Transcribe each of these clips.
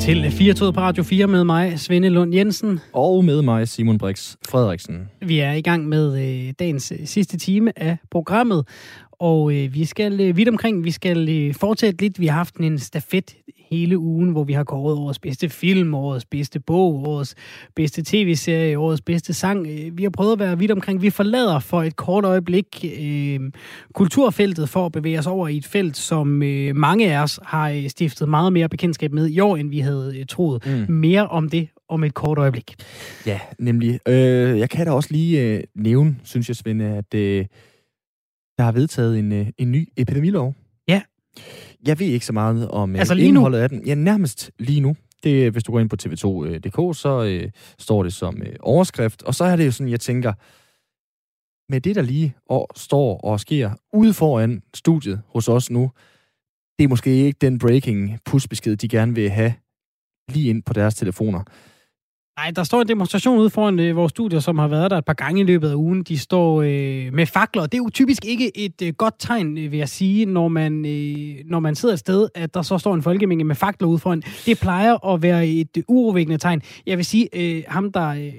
til 4 på Radio 4 med mig, Svende Lund Jensen. Og med mig, Simon Brix Frederiksen. Vi er i gang med øh, dagens øh, sidste time af programmet, og øh, vi skal øh, vidt omkring, vi skal øh, fortsætte lidt. Vi har haft en stafet hele ugen, hvor vi har kåret årets bedste film, årets bedste bog, årets bedste tv-serie, årets bedste sang. Øh, vi har prøvet at være vidt omkring. Vi forlader for et kort øjeblik øh, kulturfeltet for at bevæge os over i et felt, som øh, mange af os har øh, stiftet meget mere bekendtskab med i år, end vi havde øh, troet. Mm. Mere om det om et kort øjeblik. Ja, nemlig. Øh, jeg kan da også lige øh, nævne, synes jeg, Svende, at øh, der har vedtaget en, øh, en ny epidemilov. Ja. Jeg ved ikke så meget om altså lige indholdet nu? af den. Ja, nærmest lige nu. Det, hvis du går ind på tv2.dk, så øh, står det som øh, overskrift. Og så er det jo sådan, jeg tænker, med det, der lige og, står og sker ude foran studiet hos os nu, det er måske ikke den breaking pushbesked, de gerne vil have lige ind på deres telefoner. Nej, der står en demonstration ude foran øh, vores studier, som har været der et par gange i løbet af ugen. De står øh, med fakler. Det er jo typisk ikke et øh, godt tegn, øh, vil jeg sige, når man, øh, når man sidder et sted, at der så står en folkemængde med fakler ude foran. Det plejer at være et øh, urovækkende tegn. Jeg vil sige, øh, ham der øh,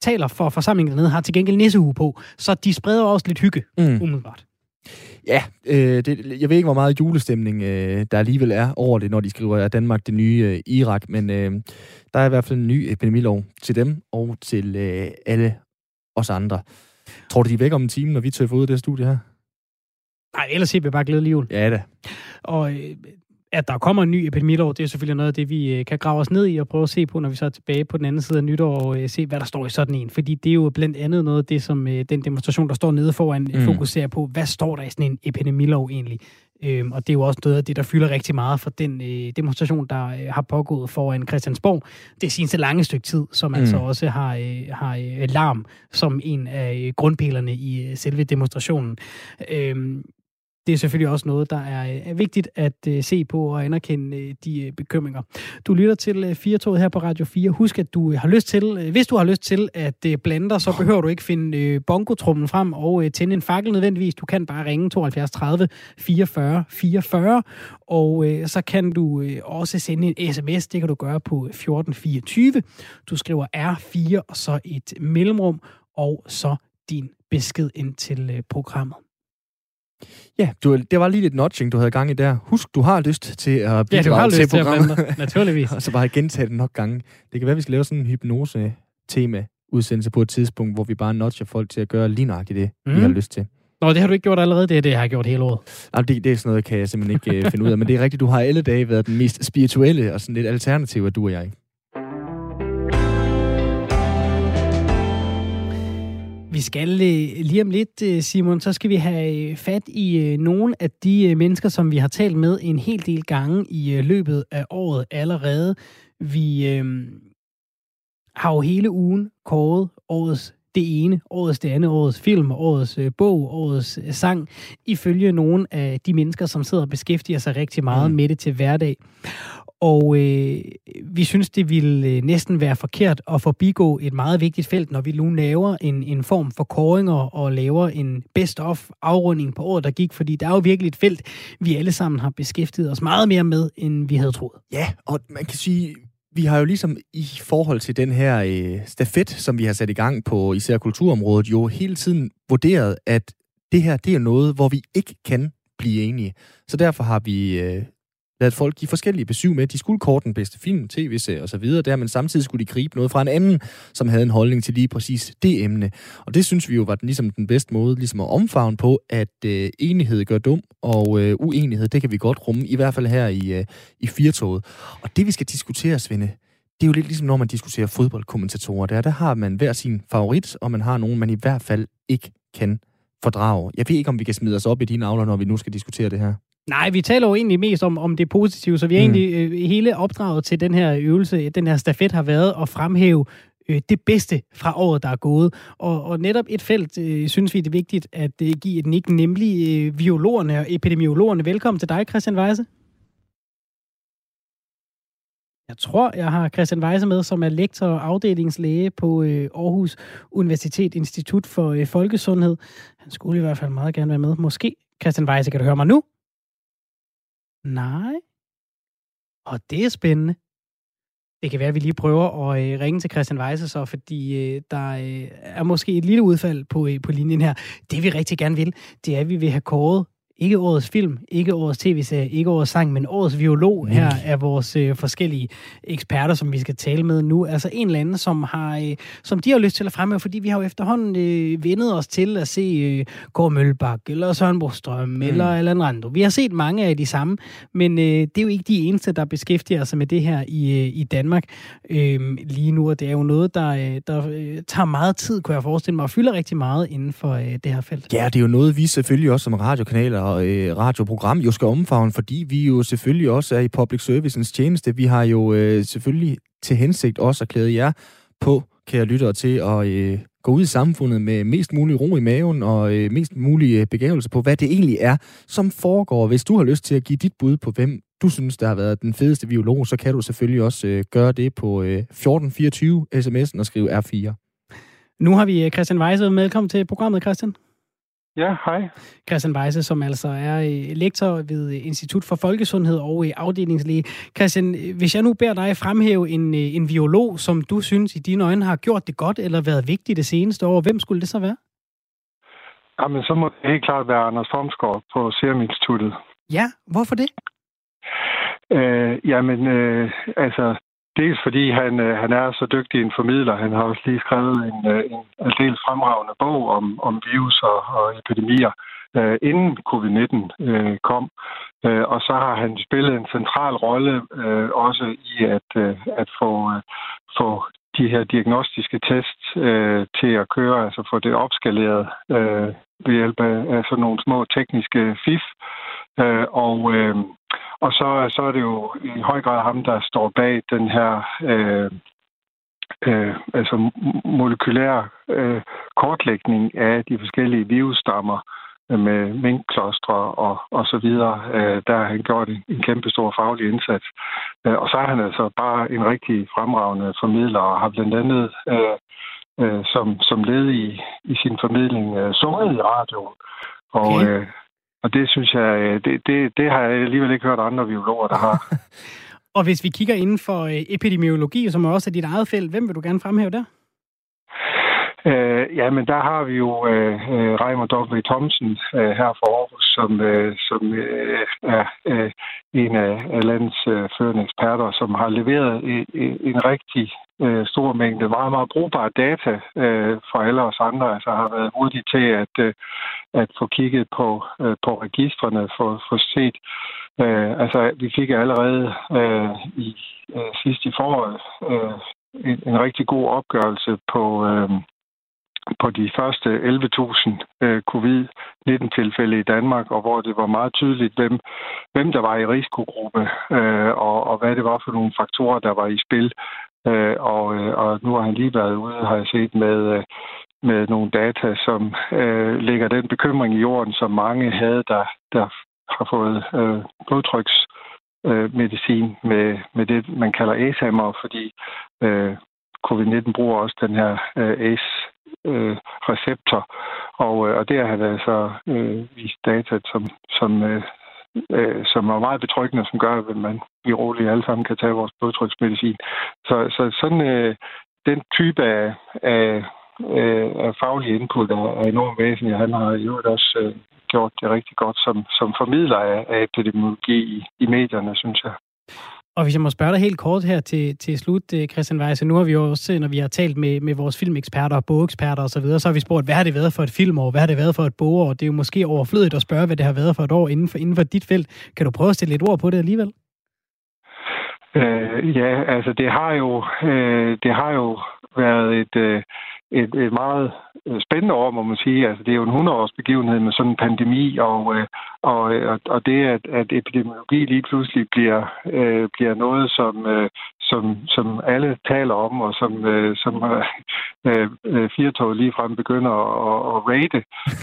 taler for forsamlingen dernede, har til gengæld nissehue på, så de spreder også lidt hygge, mm. umiddelbart. Ja, øh, det, jeg ved ikke, hvor meget julestemning øh, der alligevel er over det, når de skriver, at Danmark det nye øh, Irak, men øh, der er i hvert fald en ny epidemilov til dem og til øh, alle os andre. Tror du, de er væk om en time, når vi tøffer ud af det studie her? Nej, ellers siger vi bare glædelig jul. Ja, det. Og øh, at der kommer en ny epidemilov, det er selvfølgelig noget af det, vi øh, kan grave os ned i og prøve at se på, når vi så er tilbage på den anden side af nytår og øh, se, hvad der står i sådan en. Fordi det er jo blandt andet noget af det, som øh, den demonstration, der står nede foran, mm. fokuserer på. Hvad står der i sådan en epidemilov egentlig? Øhm, og det er jo også noget af det, der fylder rigtig meget for den øh, demonstration, der øh, har pågået foran Christiansborg. Det er sin lange stykke tid, som mm. altså også har, øh, har øh, larm som en af grundpillerne i øh, selve demonstrationen. Øhm, det er selvfølgelig også noget, der er, er vigtigt at uh, se på og anerkende uh, de bekymringer. Du lytter til uh, 4 her på Radio 4. Husk, at du har lyst til, hvis du har lyst til at uh, blande dig, så behøver du ikke finde uh, bongotrummen frem og tænde en fakkel nødvendigvis. Du kan bare ringe 72 30 44 44, og så kan du også sende en sms. Det kan du gøre på 1424. Du skriver R4 og så et mellemrum, og så din besked ind til programmet. Ja, du, det var lige lidt notching, du havde gang i der. Husk, du har lyst til at bidrage ja, du har lyst til programmet. Til at naturligvis. og så bare gentage det nok gange. Det kan være, vi skal lave sådan en hypnose-tema udsendelse på et tidspunkt, hvor vi bare notcher folk til at gøre lige nøjagtigt det, mm. de har lyst til. Nå, det har du ikke gjort allerede, det er det, jeg har gjort hele året. Nej, det, det er sådan noget, kan jeg simpelthen ikke uh, finde ud af. Men det er rigtigt, du har alle dage været den mest spirituelle og sådan lidt alternativ, at du og jeg. Vi skal øh, lige om lidt, øh, Simon, så skal vi have øh, fat i nogle af de mennesker, som vi har talt med en hel del gange i løbet af året allerede. Vi øh, har jo hele ugen kåret årets det ene, årets det andet, årets film, årets øh, bog, årets øh, sang, ifølge nogle af de mennesker, som sidder og beskæftiger sig rigtig meget mm. med det til hverdag. Og øh, vi synes, det ville øh, næsten være forkert at forbigå et meget vigtigt felt, når vi nu laver en, en form for koringer og laver en best-of afrunding på året, der gik. Fordi der er jo virkelig et felt, vi alle sammen har beskæftiget os meget mere med, end vi havde troet. Ja, og man kan sige, vi har jo ligesom i forhold til den her øh, stafet, som vi har sat i gang på især kulturområdet, jo hele tiden vurderet, at det her, det er noget, hvor vi ikke kan blive enige. Så derfor har vi øh, ladet folk give forskellige besøg med. De skulle kort den bedste film, tv-serie osv. Der, men samtidig skulle de gribe noget fra en anden, som havde en holdning til lige præcis det emne. Og det synes vi jo var den, ligesom den bedste måde ligesom at omfavne på, at øh, enighed gør dum, og øh, uenighed, det kan vi godt rumme, i hvert fald her i, øh, i firtoget. Og det vi skal diskutere, Svende, det er jo lidt ligesom, når man diskuterer fodboldkommentatorer. Der, der har man hver sin favorit, og man har nogen, man i hvert fald ikke kan fordrage. Jeg ved ikke, om vi kan smide os op i dine avler, når vi nu skal diskutere det her. Nej, vi taler jo egentlig mest om, om det positive, så vi er mm. egentlig øh, hele opdraget til den her øvelse, den her stafet har været at fremhæve øh, det bedste fra året, der er gået. Og, og netop et felt, øh, synes vi, det er vigtigt at øh, give et nik, nemlig øh, biologerne og epidemiologerne. Velkommen til dig, Christian Weise. Jeg tror, jeg har Christian Weise med, som er lektor og afdelingslæge på øh, Aarhus Universitet Institut for øh, Folkesundhed. Han skulle i hvert fald meget gerne være med. Måske, Christian Weise, kan du høre mig nu? Nej. Og det er spændende. Det kan være, at vi lige prøver at øh, ringe til Christian Weise så, fordi øh, der øh, er måske et lille udfald på, øh, på linjen her. Det vi rigtig gerne vil, det er, at vi vil have kåret ikke årets film, ikke årets tv-serie, ikke årets sang, men årets violog her er vores øh, forskellige eksperter, som vi skal tale med nu. Altså en eller anden, som, har, øh, som de har lyst til at fremme, fordi vi har jo efterhånden øh, vendet os til at se øh, Gård Mølbak, eller Søren Brostrøm, mm. eller Allan Rando. Vi har set mange af de samme, men øh, det er jo ikke de eneste, der beskæftiger sig med det her i, øh, i Danmark øh, lige nu, og det er jo noget, der, øh, der øh, tager meget tid, kunne jeg forestille mig, og fylder rigtig meget inden for øh, det her felt. Ja, det er jo noget, vi selvfølgelig også som radiokanaler og øh, radioprogram jo skal omfavne, fordi vi jo selvfølgelig også er i public servicens tjeneste. Vi har jo øh, selvfølgelig til hensigt også at klæde jer på, kære lyttere, til at øh, gå ud i samfundet med mest mulig ro i maven og øh, mest mulig øh, begævelse på, hvad det egentlig er, som foregår. Hvis du har lyst til at give dit bud på, hvem du synes, der har været den fedeste violog, så kan du selvfølgelig også øh, gøre det på øh, 1424 sms'en og skrive R4. Nu har vi øh, Christian Weise. Velkommen til programmet, Christian. Ja, hej. Christian Weise, som altså er øh, lektor ved Institut for Folkesundhed og afdelingslæge. Christian, hvis jeg nu beder dig fremhæve en, øh, en biolog, som du synes i dine øjne har gjort det godt eller været vigtigt det seneste år, hvem skulle det så være? Jamen, så må det helt klart være Anders Formsgaard på Serum Instituttet. Ja, hvorfor det? Øh, jamen, øh, altså, Dels fordi han, øh, han er så dygtig en formidler. Han har også lige skrevet en, øh, en aldeles fremragende bog om, om virus og, og epidemier, øh, inden covid-19 øh, kom. Øh, og så har han spillet en central rolle øh, også i at, øh, at få, øh, få de her diagnostiske tests øh, til at køre, altså få det opskaleret øh, ved hjælp af, af sådan nogle små tekniske fif. Øh, og øh, og så, så er det jo i høj grad ham, der står bag den her øh, øh, altså molekylær øh, kortlægning af de forskellige virusstammer med minkkloster og, og så videre. Øh, der har han gjort en, en kæmpe stor faglig indsats. Øh, og så er han altså bare en rigtig fremragende formidler og har blandt andet øh, øh, som, som led i, i sin formidling øh, sunget i radioen. Og, okay. øh, og det synes jeg, øh, det, det, det har jeg alligevel ikke hørt andre biologer, der har. og hvis vi kigger inden for øh, epidemiologi, som også er dit eget felt, hvem vil du gerne fremhæve der? Øh, ja, men der har vi jo øh, øh Reimer W. Thomsen øh, her for Aarhus, som, øh, som øh, er øh, en af, landets øh, førende eksperter, som har leveret en, en rigtig øh, stor mængde meget, meget brugbare data øh, for alle os andre. Altså har været hurtig til at, øh, at få kigget på, øh, på registrene, for, for set. Øh, altså, vi fik allerede øh, i øh, sidst i foråret øh, en, en rigtig god opgørelse på... Øh, på de første 11.000 øh, covid-19-tilfælde i Danmark, og hvor det var meget tydeligt, hvem, hvem der var i risikogruppe, øh, og, og hvad det var for nogle faktorer, der var i spil. Øh, og, øh, og nu har han lige været ude, har jeg set, med, øh, med nogle data, som øh, lægger den bekymring i jorden, som mange havde, der, der har fået øh, blodtryks øh, medicin med, med det, man kalder ASAM'er, fordi øh, covid-19 bruger også den her øh, ACE øh, og, øh, og der har der altså øh, vist data, som, som, øh, øh, som er meget betryggende, som gør, at man vi roligt alle sammen kan tage vores blodtryksmedicin. Så, så sådan øh, den type af, af, øh, af faglige input er, er enormt væsentlig. Han har jo også øh, gjort det rigtig godt som, som formidler af, af epidemiologi i, i medierne, synes jeg. Og hvis jeg må spørge dig helt kort her til, til slut, øh, Christian Weisse, nu har vi jo også, når vi har talt med, med vores filmeksperter og bogeksperter osv., så, videre, så har vi spurgt, hvad har det været for et filmår, hvad har det været for et bogeår? Det er jo måske overflødigt at spørge, hvad det har været for et år inden for, inden for dit felt. Kan du prøve at stille lidt ord på det alligevel? Øh, ja, altså det har jo, øh, det har jo været et, øh, et, et meget øh, spændende år, må man sige. Altså, det er jo en 100-års begivenhed med sådan en pandemi, og, øh, og, øh, og, og det, at, at epidemiologi lige pludselig bliver, øh, bliver noget, som, øh, som, som alle taler om, og som, øh, som øh, øh, firtoget lige frem begynder at, at rate,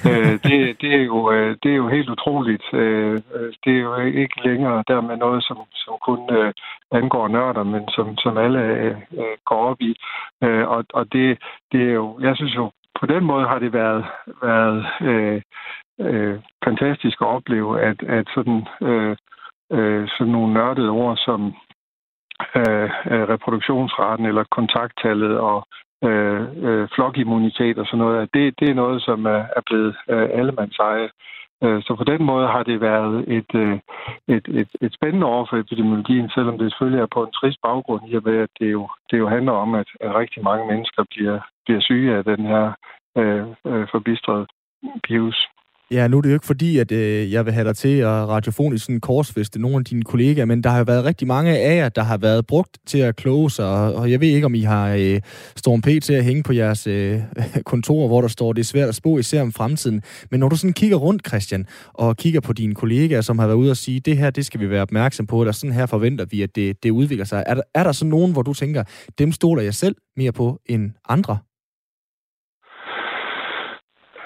øh, det, det, er jo, øh, det er jo helt utroligt. Øh, det er jo ikke længere dermed noget, som, som kun øh, angår nørder, men som, som alle øh, går op i. Øh, og og det, det er jo, jeg synes jo, på den måde har det været, været øh, øh, fantastisk at opleve, at, at sådan, øh, øh, sådan nogle nørdede ord som Øh, øh, reproduktionsraten eller kontakttallet og øh, øh, flokimmunitet og sådan noget, det, det er noget, som er, er blevet øh, allemandseje. Øh, så på den måde har det været et, øh, et, et, et spændende år for epidemiologien, selvom det selvfølgelig er på en trist baggrund, i og med, at det jo, det jo handler om, at, at rigtig mange mennesker bliver, bliver syge af den her øh, øh, forbistrede virus. Ja, nu er det jo ikke fordi, at øh, jeg vil have dig til at radiofonisk sådan korsfeste nogle af dine kollegaer, men der har jo været rigtig mange af jer, der har været brugt til at kloge sig, og, og jeg ved ikke, om I har øh, Storm P til at hænge på jeres øh, kontor, hvor der står, det er svært at spå, især om fremtiden. Men når du sådan kigger rundt, Christian, og kigger på dine kollegaer, som har været ude og sige, det her, det skal vi være opmærksom på, eller sådan her forventer vi, at det, det udvikler sig. Er der, er der så nogen, hvor du tænker, dem stoler jeg selv mere på end andre?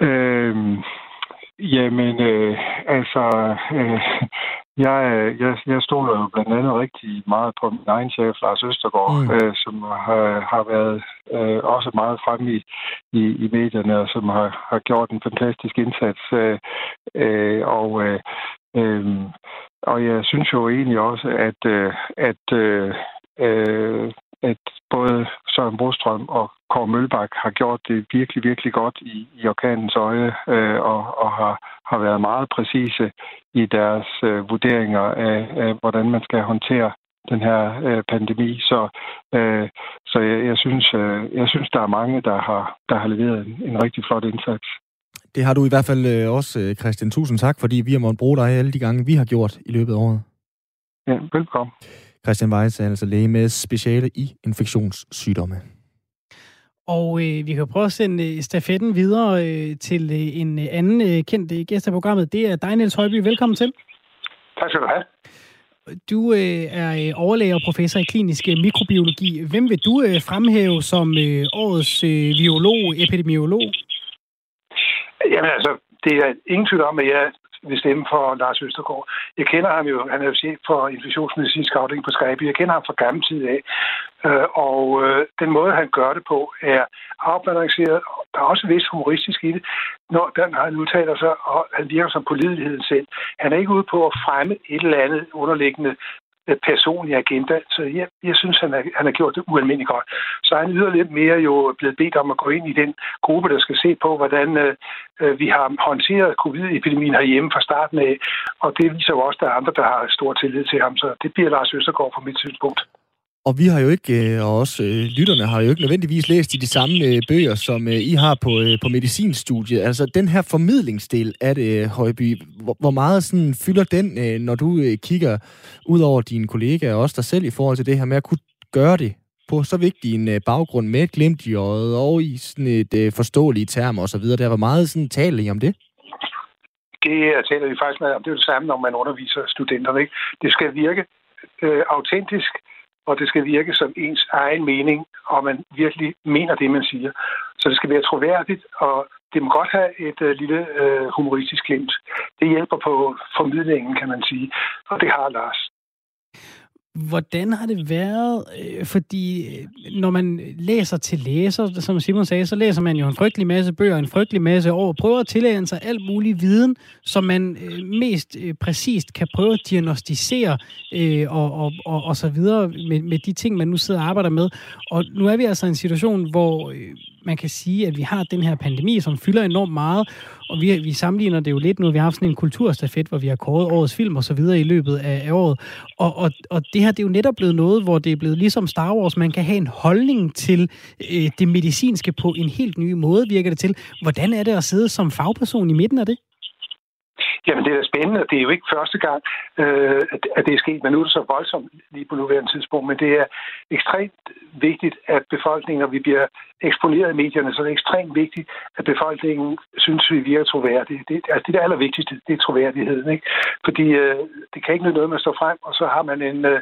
Øhm Jamen, øh, altså, øh, jeg, jeg, jeg stod jo blandt andet rigtig meget på min egen chef, Lars Østergaard, mm. øh, som har, har været øh, også meget fremme i, i, i medierne, og som har, har gjort en fantastisk indsats. Øh, øh, og, øh, øh, og jeg synes jo egentlig også, at, øh, at øh, øh, at både Søren Brostrøm og Kåre Mølbak har gjort det virkelig, virkelig godt i, i orkanens øje øh, og, og har, har været meget præcise i deres øh, vurderinger af, af, hvordan man skal håndtere den her øh, pandemi. Så, øh, så jeg, jeg, synes, øh, jeg synes, der er mange, der har, der har leveret en, en rigtig flot indsats. Det har du i hvert fald øh, også, øh, Christian. Tusind tak, fordi vi har måttet bruge dig alle de gange, vi har gjort i løbet af året. Ja, velkommen. Christian Weiss er altså læge med speciale i infektionssygdomme. Og øh, vi kan prøve at sende øh, stafetten videre øh, til øh, en øh, anden øh, kendt øh, gæst af programmet. Det er dig, Niels Højby. Velkommen til. Tak skal du have. Du øh, er overlæge og professor i klinisk mikrobiologi. Hvem vil du øh, fremhæve som øh, årets øh, biolog, epidemiolog? Jamen altså, det er ingen tvivl om, at jeg vil stemme for Lars Østergaard. Jeg kender ham jo, han er jo chef for infektionsmedicinsk afdeling på Skype. Jeg kender ham fra gammel tid af. Øh, og øh, den måde, han gør det på, er afbalanceret. Der er også vis humoristisk i det, når den, han udtaler sig, og han virker som pålideligheden selv. Han er ikke ude på at fremme et eller andet underliggende Øh, personlig agenda. Så jeg, jeg synes, han, er, han har gjort det ualmindeligt godt. Så er han yderligere mere jo blevet bedt om at gå ind i den gruppe, der skal se på, hvordan øh, øh, vi har håndteret covid-epidemien herhjemme fra starten af. Og det viser jo også, at der er andre, der har stor tillid til ham. Så det bliver Lars Østergaard fra mit synspunkt. Og vi har jo ikke, øh, og også øh, lytterne har jo ikke nødvendigvis læst i de samme øh, bøger, som I har på, på medicinstudiet. Altså den her formidlingsdel af det, Højby, hvor, meget sådan fylder den, når du kigger ud over dine kollegaer og også dig selv i forhold til det her med at kunne gøre det på så vigtig en baggrund med et glimt i øjet og i sådan et forståeligt term og så videre. Der var meget sådan taler I om det? Det taler vi faktisk med om. Det er det samme, når man underviser studenterne. Ikke? Det skal virke øh, autentisk, og det skal virke som ens egen mening, og man virkelig mener det, man siger. Så det skal være troværdigt, og det må godt have et øh, lille øh, humoristisk glimt. Det hjælper på formidlingen, kan man sige, og det har Lars. Hvordan har det været? Øh, fordi øh, når man læser til læser, som Simon sagde, så læser man jo en frygtelig masse bøger, en frygtelig masse år, prøver at tillære sig alt mulig viden, som man øh, mest præcist kan prøve at diagnostisere og, og, og, og så videre med, med de ting, man nu sidder og arbejder med. Og nu er vi altså i en situation, hvor man kan sige, at vi har den her pandemi, som fylder enormt meget, og vi, vi sammenligner det jo lidt nu. Vi har haft sådan en kulturstafet, hvor vi har kåret årets film og så videre i løbet af, af året. Og, og, og det her det er jo netop blevet noget, hvor det er blevet ligesom Star Wars. Man kan have en holdning til øh, det medicinske på en helt ny måde, virker det til. Hvordan er det at sidde som fagperson i midten af det? Jamen, det er spændende. Det er jo ikke første gang, øh, at det er sket, men nu er det så voldsomt lige på nuværende tidspunkt. Men det er ekstremt vigtigt, at befolkningen, når vi bliver eksponeret i medierne, så er det ekstremt vigtigt, at befolkningen synes, vi virker troværdige. Det, altså, det er det allervigtigste, det er troværdigheden. Ikke? Fordi øh, det kan ikke nytte noget med at stå frem, og så har man en, øh,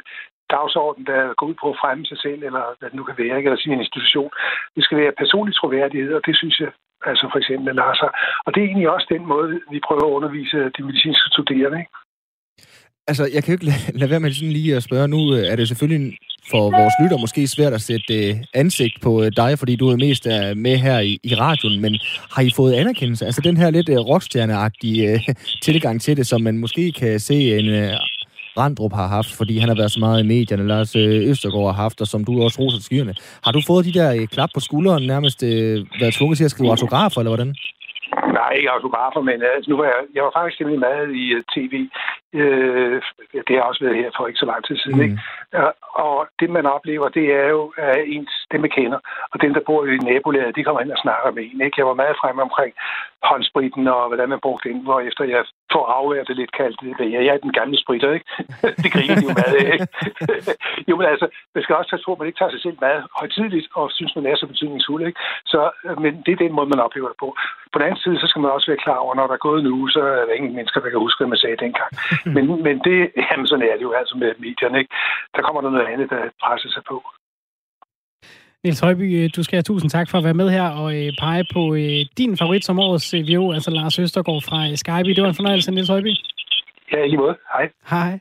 dagsorden, der går ud på at fremme sig selv, eller hvad det nu kan være, ikke? eller sin institution. Det skal være personlig troværdighed, og det synes jeg altså for eksempel Lars Og det er egentlig også den måde, vi prøver at undervise de medicinske studerende. Ikke? Altså, jeg kan jo ikke lade, lade være med sådan lige at spørge. Nu øh, er det selvfølgelig for vores lytter måske svært at sætte øh, ansigt på øh, dig, fordi du er mest uh, med her i, i radioen, men har I fået anerkendelse? Altså den her lidt rockstjerneagtige tilgang til det, som man måske kan se en Randrup har haft, fordi han har været så meget i medierne, Lars øh, Østergaard har haft, og som du også roser skyerne. Har du fået de der øh, klap på skulderen, nærmest øh, været tvunget til at skrive autografer, eller hvordan? Nej, ikke autografer, men altså, nu var jeg, jeg var faktisk simpelthen meget i uh, tv. Uh, det har også været her for ikke så lang tid siden. Mm. Ikke? Og det, man oplever, det er jo uh, ens, dem, man kender. Og dem, der bor i nabolaget, de kommer ind og snakker med en. Ikke? Jeg var meget fremme omkring håndspritten og hvordan man brugte den, hvor efter jeg får afværet det lidt kaldt, det jeg er den gamle spritter, ikke? det griner de jo meget af, ikke? jo, men altså, man skal også tro, at man ikke tager sig selv meget højtidligt og synes, man er så betydningsfuld, ikke? Så, men det er den måde, man oplever det på. På den anden side, så skal man også være klar over, når der er gået en uge, så er der ingen mennesker, der kan huske, hvad man sagde dengang. Men, men det, jamen sådan er det jo altså med medierne, ikke? Der kommer der noget andet, der presser sig på. Niels Højby, øh, du skal have tusind tak for at være med her og øh, pege på øh, din favorit som årets VO, altså Lars Østergaard fra Skype. Det var en fornøjelse, Niels Højby. Ja, i lige måde. Hej. Hej.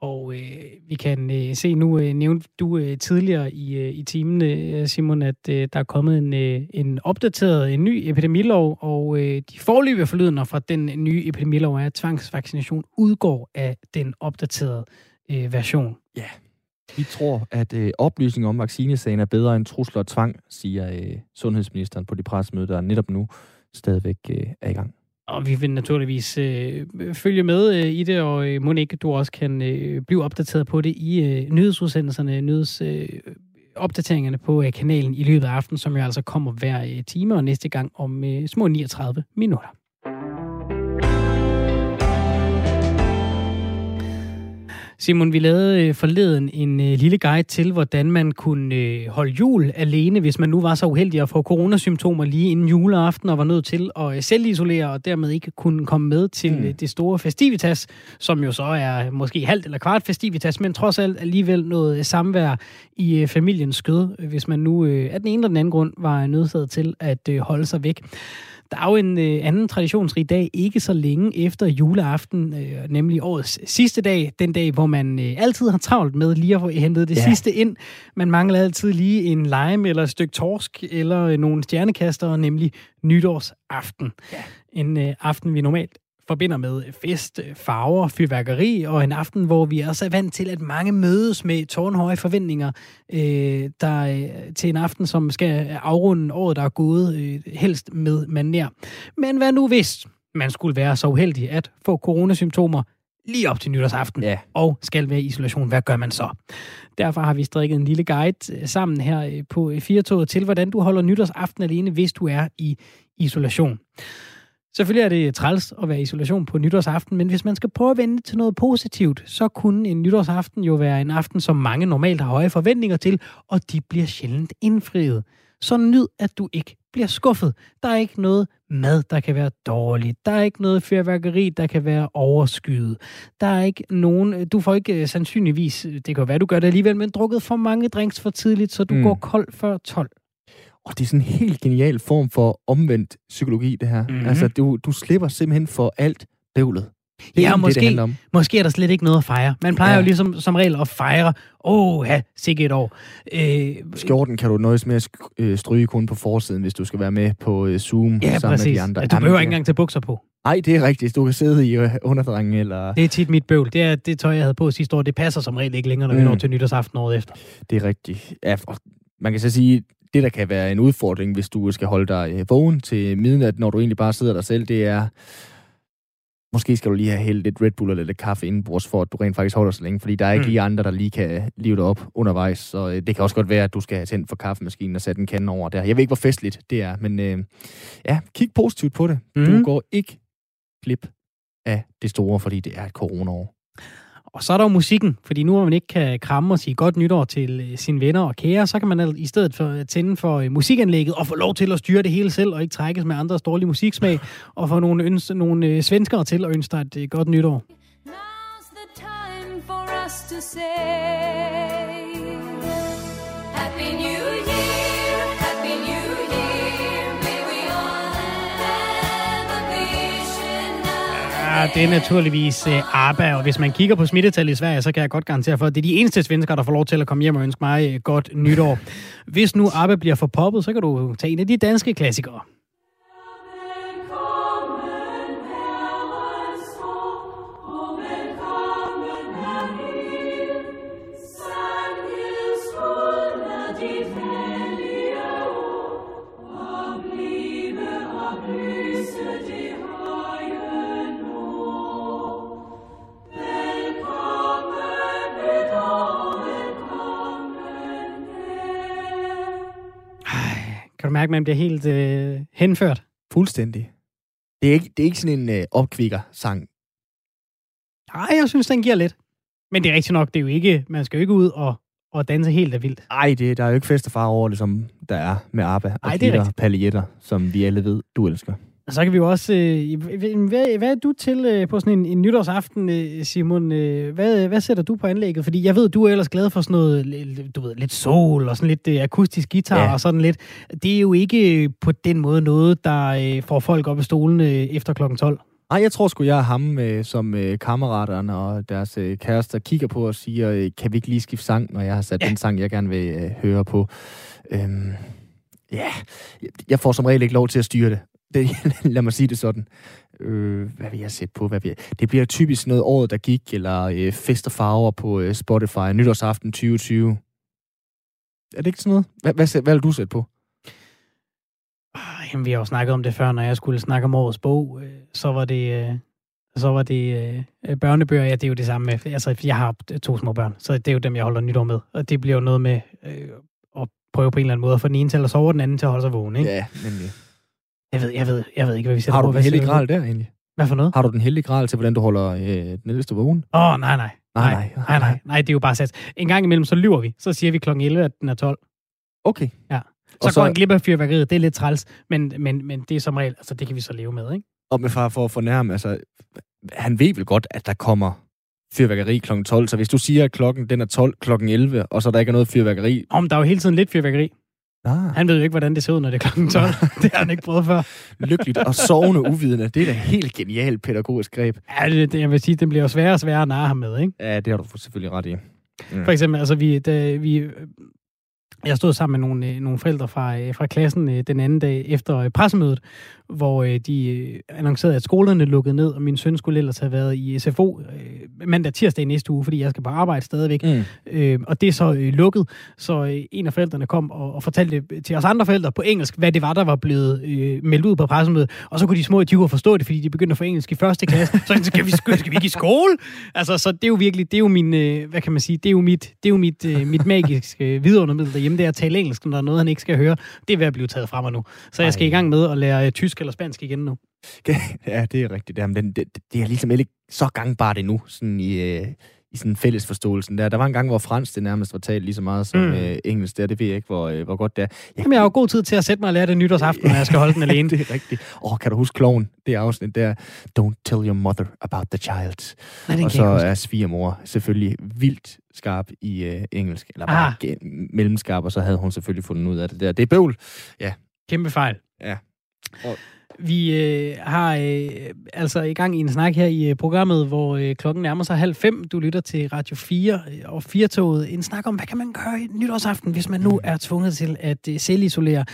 Og øh, vi kan øh, se nu, øh, nævnte du øh, tidligere i, øh, i timen, øh, Simon, at øh, der er kommet en, øh, en opdateret, en ny epidemilov, og øh, de forløbige forlydende fra den nye epidemilov er, at tvangsvaccination udgår af den opdaterede øh, version. Ja, vi tror, at øh, oplysning om vaccinesagen er bedre end trusler og tvang, siger øh, sundhedsministeren på de pressemøde, der netop nu stadigvæk øh, er i gang. Og vi vil naturligvis øh, følge med øh, i det, og øh, Monique, du også kan øh, blive opdateret på det i øh, nyhedsudsendelserne, nyheds... Øh, opdateringerne på øh, kanalen i løbet af aftenen, som jo altså kommer hver øh, time, og næste gang om øh, små 39 minutter. Simon, vi lavede øh, forleden en øh, lille guide til, hvordan man kunne øh, holde jul alene, hvis man nu var så uheldig at få coronasymptomer lige inden juleaften og var nødt til at selvisolere og dermed ikke kunne komme med til mm. det store festivitas, som jo så er måske halvt eller kvart festivitas, men trods alt alligevel noget samvær i familiens skød, hvis man nu af den ene eller den anden grund var nødsaget til at holde sig væk. Der er jo en øh, anden traditionsrig dag, ikke så længe efter juleaften, øh, nemlig årets sidste dag, den dag, hvor man øh, altid har travlt med lige at få hentet det ja. sidste ind. Man mangler altid lige en lime eller et stykke torsk eller øh, nogle stjernekaster, nemlig nytårsaften. Ja. En øh, aften, vi normalt forbinder med fest, farver, fyrværkeri og en aften, hvor vi også er vant til, at mange mødes med tårnhøje forventninger øh, der, øh, til en aften, som skal afrunde året, der er gået, øh, helst med maner. Men hvad nu hvis man skulle være så uheldig at få coronasymptomer lige op til nytårsaften, ja. og skal være i isolation. Hvad gør man så? Derfor har vi strikket en lille guide øh, sammen her øh, på Firtoget til, hvordan du holder nytårsaften alene, hvis du er i isolation. Selvfølgelig er det træls at være i isolation på nytårsaften, men hvis man skal prøve at vende til noget positivt, så kunne en nytårsaften jo være en aften, som mange normalt har høje forventninger til, og de bliver sjældent indfriet. Så nyd, at du ikke bliver skuffet. Der er ikke noget mad, der kan være dårligt. Der er ikke noget fyrværkeri, der kan være overskyet. Der er ikke nogen... Du får ikke øh, sandsynligvis, det kan være, du gør det alligevel, men drukket for mange drinks for tidligt, så du mm. går kold før 12. Og det er sådan en helt genial form for omvendt psykologi, det her. Mm-hmm. Altså, du, du slipper simpelthen for alt bøvlet. Det er ja, måske, det, det måske er der slet ikke noget at fejre. Man plejer ja. jo ligesom som regel at fejre, åh, ja, sikkert et år. Øh, Skjorten kan du nøjes med at øh, stryge kun på forsiden, hvis du skal være med på uh, Zoom ja, sammen præcis. med de andre. Ja, du behøver ikke engang tage bukser på. Nej, det er rigtigt. Du kan sidde i uh, underdrengen eller... Det er tit mit bøvl. Det er det tøj, jeg havde på sidste år. Det passer som regel ikke længere, når mm. vi når til nytårsaften året efter. Det er rigtigt. Ja, man kan så sige, det, der kan være en udfordring, hvis du skal holde dig øh, vågen til midnat, når du egentlig bare sidder der selv, det er, måske skal du lige have hældt lidt Red Bull eller lidt kaffe indenbords, for at du rent faktisk holder så længe, fordi der er ikke mm. lige andre, der lige kan live dig op undervejs. Så øh, det kan også godt være, at du skal have tændt for kaffemaskinen og sætte en kande over der. Jeg ved ikke, hvor festligt det er, men øh, ja, kig positivt på det. Mm. Du går ikke glip af det store, fordi det er et coronaår. Og så er der jo musikken, fordi nu hvor man ikke kan kramme og sige godt nytår til øh, sine venner og kære, så kan man i stedet for tænde for øh, musikanlægget og få lov til at styre det hele selv, og ikke trækkes med andres dårlige musiksmag, og få nogle, ønske, nogle øh, svenskere til at ønske dig et godt nytår. Now's the time for us to say det er naturligvis uh, ABBA, og hvis man kigger på smittetallet i Sverige, så kan jeg godt garantere for, at det er de eneste svenskere, der får lov til at komme hjem og ønske mig uh, godt nytår. Hvis nu ABBA bliver for poppet, så kan du tage en af de danske klassikere. Mærke, at man bliver helt øh, henført. Fuldstændig. Det er ikke, det er ikke sådan en øh, opkvikker-sang. Nej, jeg synes, den giver lidt. Men det er rigtigt nok, det er jo ikke, man skal jo ikke ud og, og danse helt af vildt. Ej, det, der er jo ikke fest og far over det, som der er med ABBA og Ej, det er Peter. Paljetter, som vi alle ved, du elsker. Og så kan vi jo også... Øh, hvad, hvad er du til øh, på sådan en, en nytårsaften, øh, Simon? Øh, hvad, hvad sætter du på anlægget? Fordi jeg ved, du er ellers glad for sådan noget, du ved, lidt sol og sådan lidt øh, akustisk guitar Ja. og sådan lidt. Det er jo ikke på den måde noget, der øh, får folk op i stolen øh, efter klokken 12. Ej, jeg tror sgu, jeg er ham, øh, som øh, kammeraterne og deres øh, kærester kigger på og siger, øh, kan vi ikke lige skifte sang, når jeg har sat ja. Den sang, jeg gerne vil øh, høre på. Øhm, ja, jeg- jeg får som regel ikke lov til at styre det. Det lad mig sige det sådan. Øh, hvad vil jeg sætte på? Hvad vil jeg? Det bliver typisk noget året, der gik, eller øh, fest og farver på øh, Spotify, nytårsaften 2020. Er det ikke sådan noget? Hvad, hvad, hvad vil du sætte på? Ah, Jamen, vi har jo snakket om det før, når jeg skulle snakke om årets bog, øh, så var det... Øh, så var det øh, børnebøger, ja, det er jo det samme med, altså jeg har to små børn, så det er jo dem, jeg holder nytår med, og det bliver jo noget med øh, at prøve på en eller anden måde at få den ene til at sove, og den anden til at holde sig vågen, ikke? Ja, nemlig. Jeg ved, jeg ved, jeg ved ikke, hvad vi sætter Har på. du den Hvad hellige gral der egentlig? Hvad for noget? Har du den hellige gral til, hvordan du holder øh, den ældste vågen? Åh, oh, nej, nej. Nej, Nej, nej, nej, nej, det er jo bare sat. En gang imellem, så lyver vi. Så siger vi klokken 11, at den er 12. Okay. Ja. Så, Og så går en glip af fyrværkeriet. Det er lidt træls, men, men, men det er som regel, altså det kan vi så leve med, ikke? Og med far for at fornærme, altså, han ved vel godt, at der kommer fyrværkeri kl. 12, så hvis du siger, at klokken den er 12 kl. 11, og så der ikke er noget fyrværkeri, Om der er jo hele tiden lidt fyrværkeri. Ah, Han ved jo ikke, hvordan det ser ud, når det er klokken 12. det har han ikke prøvet før. lykkeligt og sovende uvidende, det er da helt genialt pædagogisk greb. Ja, det, det, jeg vil sige, det bliver jo sværere og sværere at narre ham med, ikke? Ja, det har du selvfølgelig ret i. Mm. For eksempel, altså vi, da vi, jeg stod sammen med nogle, øh, nogle forældre fra, øh, fra klassen øh, den anden dag efter pressemødet, hvor de annoncerede, at skolerne lukkede ned, og min søn skulle ellers have været i SFO mandag tirsdag i næste uge, fordi jeg skal på arbejde stadigvæk. Mm. Og det er så lukket, så en af forældrene kom og, og fortalte til os andre forældre på engelsk, hvad det var, der var blevet meldt ud på pressemødet. Og så kunne de små idioter forstå det, fordi de begyndte at få engelsk i første klasse. Så skal vi, skal, vi ikke i skole? Altså, så det er jo virkelig, det er jo min, hvad kan man sige, det er jo mit, det er jo mit, mit magiske vidundermiddel derhjemme, det er at tale engelsk, når der er noget, han ikke skal høre. Det er ved at blive taget fra mig nu. Så jeg skal i gang med at lære øh, tysk eller spansk igen nu. Ja, det er rigtigt. Jamen, den, det, det er ligesom ikke så gangbart endnu, sådan i, øh, i sådan fælles forståelsen der. Der var en gang, hvor fransk det nærmest var talt lige så meget som Mm. øh, engelsk der. Det ved jeg ikke, hvor, øh, hvor godt det er. Jeg, Jamen, jeg har jo god tid til at sætte mig og lære det nytårsaften, når jeg skal holde den alene. det er rigtigt. Åh, kan du huske kloven? Det afsnit der. Don't tell your mother about the child. Nej, og kan så jeg ikke huske. er svigermor selvfølgelig vildt skarp i øh, engelsk, eller bare Ah. mellemskarp, og så havde hun selvfølgelig fundet ud af det der. Det er bøvl. Kæmpe fejl. Ja. Og- Vi øh, har øh, altså i gang i en snak her i øh, programmet, hvor øh, klokken nærmer sig halv fem. Du lytter til Radio 4 øh, og 4-toget. En snak om, hvad kan man gøre i nytårsaften, hvis man nu er tvunget til at øh, selvisolere.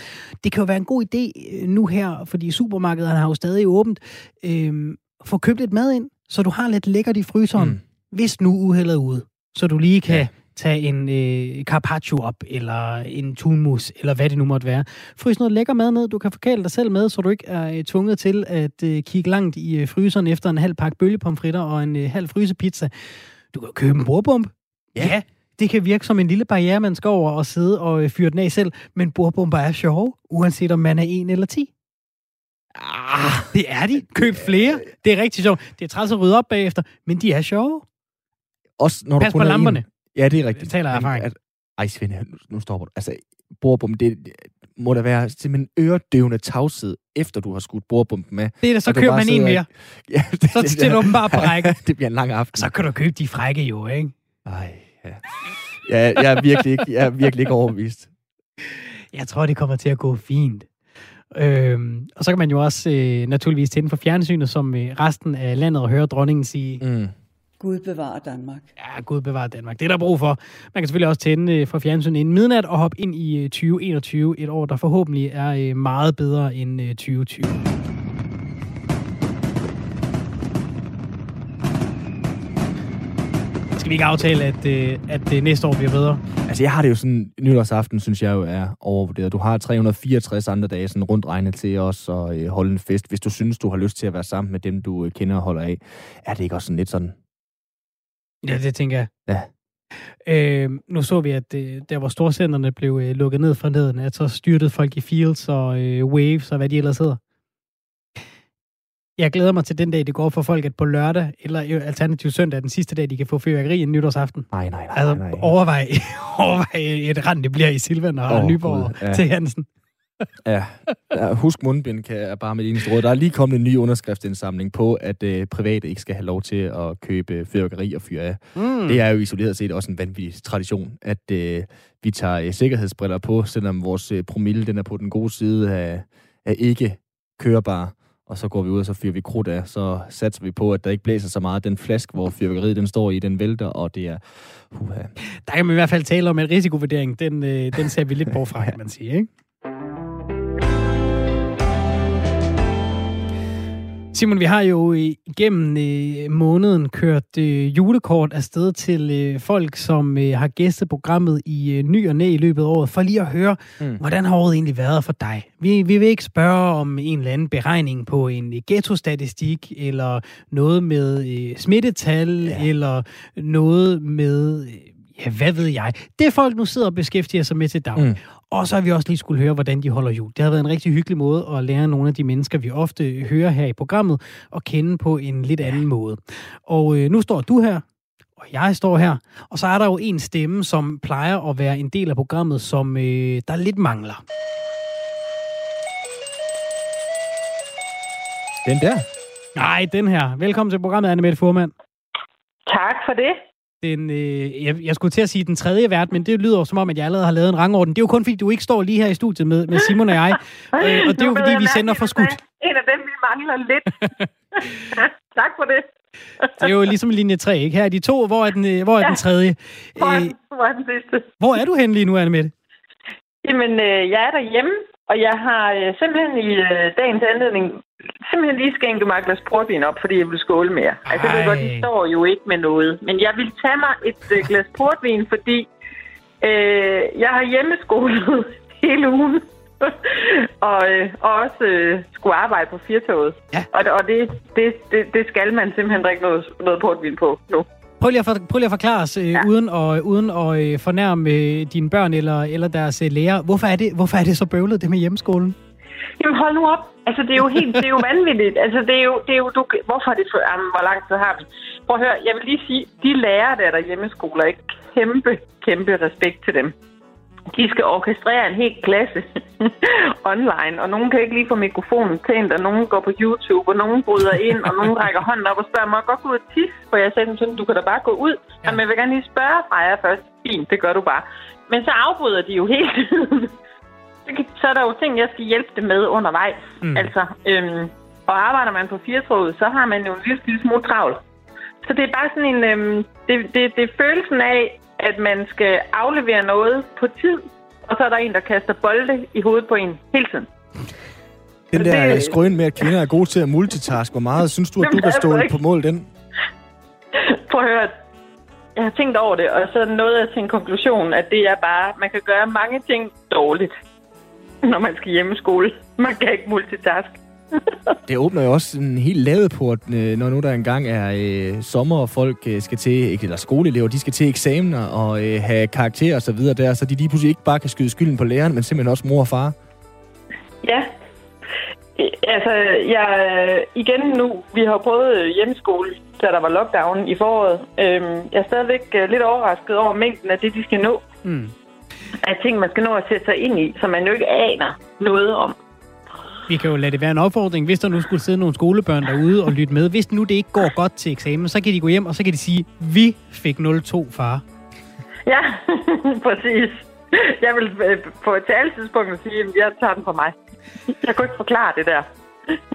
Det kan jo være en god idé øh, nu her, fordi supermarkederne har jo stadig åbent. Øh, få købt lidt mad ind, så du har lidt lækkert i fryseren, mm. Mm. hvis nu uheldet er ude. Så du lige kan Ja. tage en øh, carpaccio op, eller en tunmus, eller hvad det nu måtte være. Frys noget lækker mad ned, du kan forkæle dig selv med, så du ikke er øh, tvunget til at øh, kigge langt i øh, fryseren efter en halv pakke bølgepomfritter og en øh, halv frysepizza. Du kan købe en bordbomb. Ja. ja. Det kan virke som en lille barriere, man skal over og sidde og øh, fyre den af selv, men bordbomber er sjove, uanset om man er en eller ti. Ah, det er de. Køb flere. Det er rigtig sjovt. Det er træls at rydde op bagefter, men de er sjove. Også når Pas du kun på er lamperne. En. Ja, det er rigtigt. Taler af erfaring. At, ej, Svend, nu, stopper du. Altså, bordbom, det, det må da være simpelthen øredøvende tavshed, efter du har skudt bordbomben med. Det er da, så Og køber bare man en mere. Ja, det, Så stiller du dem bare på række. det bliver en lang aften. Så kan du købe de frække jo, ikke? Ej, ja. ja. Jeg er virkelig ikke, jeg er virkelig ikke overbevist. Jeg tror, det kommer til at gå fint. Øhm, og så kan man jo også øh, naturligvis tænde for fjernsynet, som øh, resten af landet og høre dronningen sige, Mm. Gud bevarer Danmark. ja, Gud bevarer Danmark. Det er der brug for. Man kan selvfølgelig også tænde øh, for fjernsynet inden midnat og hoppe ind i øh, 2021, et år, der forhåbentlig er øh, meget bedre end øh, 2020. Skal vi ikke aftale, at, øh, at det næste år bliver bedre? Altså, jeg har det jo sådan, nytårsaften synes jeg jo er overvurderet. Du har 364 andre dage sådan rundt regnet til os og øh, holde en fest. Hvis du synes, du har lyst til at være sammen med dem, du øh, kender og holder af, er det ikke også sådan lidt sådan, Ja, det tænker jeg. Ja. Øh, nu så vi, at øh, der hvor storcenterne blev øh, lukket ned fra neden, at så styrtede folk i Fields og øh, Waves og hvad de ellers hedder. Jeg glæder mig til den dag, det går for folk, at på lørdag, eller øh, alternativt søndag, den sidste dag, de kan få fyrværkeri en nytårsaften. Nej, nej, nej. Altså, nej, nej. overvej, overvej et rand, det bliver i Silvan og oh, Nyborg ja. til Hansen. Ja. ja, husk mundbind kan jeg bare med eneste råd. Der er lige kommet en ny underskriftsindsamling på, at øh, private ikke skal have lov til at købe fyrværkeri og fyre af. Mm. Det er jo isoleret set også en vanvittig tradition, at øh, vi tager øh, sikkerhedsbriller på, selvom vores øh, promille den er på den gode side af, af ikke kørebar. Og så går vi ud, og så fyrer vi krudt af. Så satser vi på, at der ikke blæser så meget. Den flaske, hvor fyrværkeriet den står i, den vælter, og det er... Uha. Der kan man i hvert fald tale om, at risikovurdering, den, øh, den ser vi lidt bort fra, kan man sige. Ikke? Simon, vi har jo igennem øh, måneden kørt øh, julekort afsted til øh, folk, som øh, har gæstet programmet i øh, ny og næ i løbet af året, for lige at høre, mm. hvordan har året egentlig været for dig? Vi, vi vil ikke spørge om en eller anden beregning på en øh, ghetto-statistik, eller noget med øh, smittetal, ja. eller noget med... Øh, ja, hvad ved jeg? Det folk nu sidder og beskæftiger sig med til dag. Mm. Og så har vi også lige skulle høre, hvordan de holder jul. Det har været en rigtig hyggelig måde at lære nogle af de mennesker, vi ofte hører her i programmet, at kende på en lidt anden måde. Og øh, nu står du her, og jeg står her, og så er der jo en stemme, som plejer at være en del af programmet, som øh, der lidt mangler. Den der? Nej, den her. Velkommen til programmet, Anne Mette Furman. Tak for det. Den, øh, jeg, jeg skulle til at sige den tredje vært, men det lyder jo som om, at jeg allerede har lavet en rangorden. Det er jo kun fordi, du ikke står lige her i studiet med, med Simon og jeg. øh, og det er jo fordi, vi sender for skudt. En af dem, vi mangler lidt. tak for det. Det er jo ligesom linje 3, ikke? Her er de to. Hvor er den, øh, hvor er den tredje? Hvor er Øh, hvor er den sidste? hvor er du hen lige nu, Anne Mette? Jamen, øh, jeg er derhjemme, og jeg har øh, simpelthen i øh, dagens anledning simpelthen lige skænket mig et glas portvin op, fordi jeg vil skåle mere. Altså, jeg ved godt, Ej. de står jo ikke med noget. Men jeg vil tage mig et øh, glas portvin, fordi øh, jeg har hjemmeskolet hele ugen. og, øh, og også øh, skulle arbejde på firtoget. Ja. Og, og det, det, det, det skal man simpelthen drikke noget, noget portvin på nu. Prøv lige at, for, prøv lige at forklare os, øh. Ja. uden, at, uden at øh, fornærme øh, dine børn eller, eller deres øh, lærer, hvorfor er, det, hvorfor er det så bøvlet, det med hjemmeskolen? Jamen hold nu op. Altså, det er jo helt, det er jo vanvittigt. Altså, det er jo, det er jo, du, hvorfor er det for, jamen, hvor lang tid har vi? Prøv at høre, jeg vil lige sige, de lærere, der er der hjemmeskoler, ikke kæmpe, kæmpe respekt til dem. De skal orkestrere en hel klasse online, og nogen kan ikke lige få mikrofonen tændt, og nogen går på YouTube, og nogen bryder ind, og nogen rækker hånden op og spørger, må jeg godt gå ud og tisse? For jeg sagde sådan, du kan da bare gå ud. Ja. Men jeg vil gerne lige spørge Freja først. Fint, det gør du bare. Men så afbryder de jo hele tiden. Så er der jo ting, jeg skal hjælpe dem med undervejs. Mm. Altså, øhm, og arbejder man på firetroget, så har man jo en lille, lille smule travlt. Så det er bare sådan en... Øhm, det, det, det er følelsen af, at man skal aflevere noget på tid, og så er der en, der kaster bolde i hovedet på en hele tiden. Den Det- der det... skrøn med, at kvinder er gode til at multitaske. Hvor meget synes du, at du kan stå på mål den? Prøv at høre. Jeg har tænkt over det, og så nåede jeg til en konklusion, at det er bare, man kan gøre mange ting dårligt, når man skal hjemmeskole. Man kan ikke multitask. Det åbner jo også en helt ladeport, øh, når nu der engang er øh, sommer, og folk øh, skal til, ikke, eller skoleelever, de skal til eksamener og øh, have karakterer og så videre der, så de lige pludselig ikke bare kan skyde skylden på læreren, men simpelthen også mor og far. Ja. Øh, Altså, jeg, igen nu, vi har prøvet hjemmeskole, da der var lockdown i foråret. Øhm, jeg er stadigvæk øh, lidt overrasket over mængden af det, de skal nå. Mm. Af ting, man skal nå at sætte sig ind i, som man jo ikke aner noget om. Vi kan jo lade det være en opfordring, hvis der nu skulle sidde nogle skolebørn derude og lytte med. Hvis nu det ikke går godt til eksamen, så kan de gå hjem, og så kan de sige, vi fik 0-2, far. Ja, præcis. Jeg vil øh, på et tidspunkt sige, at jeg tager den på mig. Jeg kunne ikke forklare det der.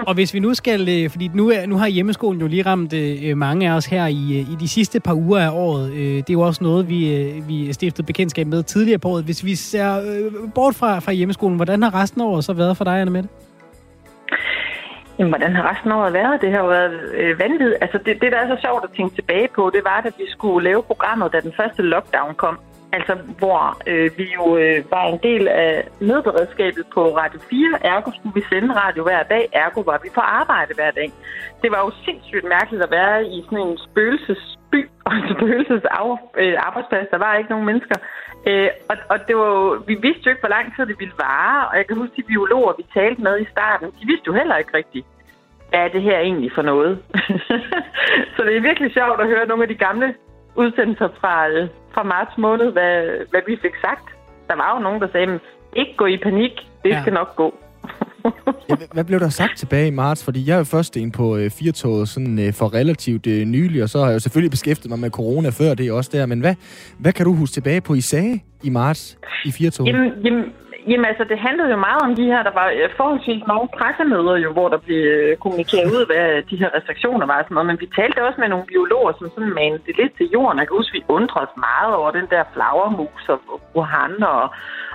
Og hvis vi nu skal, øh, fordi nu, er, nu har hjemmeskolen jo lige ramt øh, øh mange af os her i, øh, i de sidste par uger af året. Øh, det er jo også noget, vi, øh, vi stiftede bekendtskab med tidligere på året. Hvis vi ser øh, bort fra, fra hjemmeskolen, hvordan har resten af året så været for dig, Anna Mette? Jamen, hvordan har resten af året været? Det har jo været øh, vanvittigt. Altså, det, det, der er så sjovt at tænke tilbage på, det var, at vi skulle lave programmet, da den første lockdown kom. Altså, hvor øh, vi jo øh, var en del af nødberedskabet på Radio 4. Ergo skulle vi sende radio hver dag. Ergo var vi på arbejde hver dag. Det var jo sindssygt mærkeligt at være i sådan en spøgelsesby og en spøgelses øh, arbejdsplads. Der var ikke nogen mennesker. Øh, og, og det var jo, vi vidste jo ikke, hvor lang tid det ville vare. Og jeg kan huske de biologer, vi talte med i starten, de vidste jo heller ikke rigtigt, hvad er det her egentlig for noget. så det er virkelig sjovt at høre nogle af de gamle udsendelser fra, øh, fra marts måned, hvad, hvad vi fik sagt. Der var jo nogen, der sagde, ikke gå i panik, det Ja. skal nok gå. Ja, hvad- blev der sagt tilbage i marts? Fordi jeg er jo først en på øh, firtoget sådan øh, for relativt øh, nylig, og så har jeg jo selvfølgelig beskæftiget mig med corona før det er også der. Men hvad, hvad kan du huske tilbage på, I sagde i marts i firtoget? Jamen, jamen, jamen altså, det handlede jo meget om de her, der var øh, forholdsvis mange pressemøder, jo, hvor der blev øh, kommunikeret ud, hvad de her restriktioner var og sådan noget. Men vi talte også med nogle biologer, som sådan manede det lidt til jorden. Jeg kan huske, vi undrede os meget over den der flagermus og Wuhan og,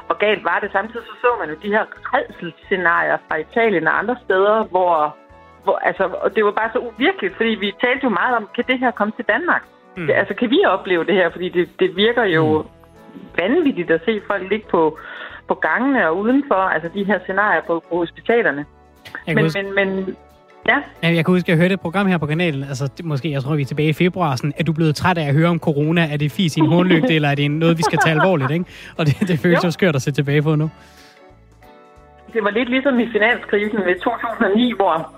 og galt var det. Samtidig så så man jo de her redselsscenarier fra Italien og andre steder, hvor, hvor altså, og det var bare så uvirkeligt, fordi vi talte jo meget om, kan det her komme til Danmark? Mm. Mm. Altså, kan vi opleve det her? Fordi det, det virker jo mm. vanvittigt at se folk ligge på, på gangene og udenfor, altså de her scenarier på, på hospitalerne. Jeg Men, huske, men, men, ja, jeg kan huske, at jeg hørte et program her på kanalen, altså det, måske, jeg tror, vi er tilbage i februar, sådan, er du blevet træt af at høre om corona? Er det fis i en hornlygte, eller er det noget, vi skal tage alvorligt, ikke? Og det, det føles Jo. skørt at se tilbage på nu. det var lidt ligesom i finanskrisen ved 2009, hvor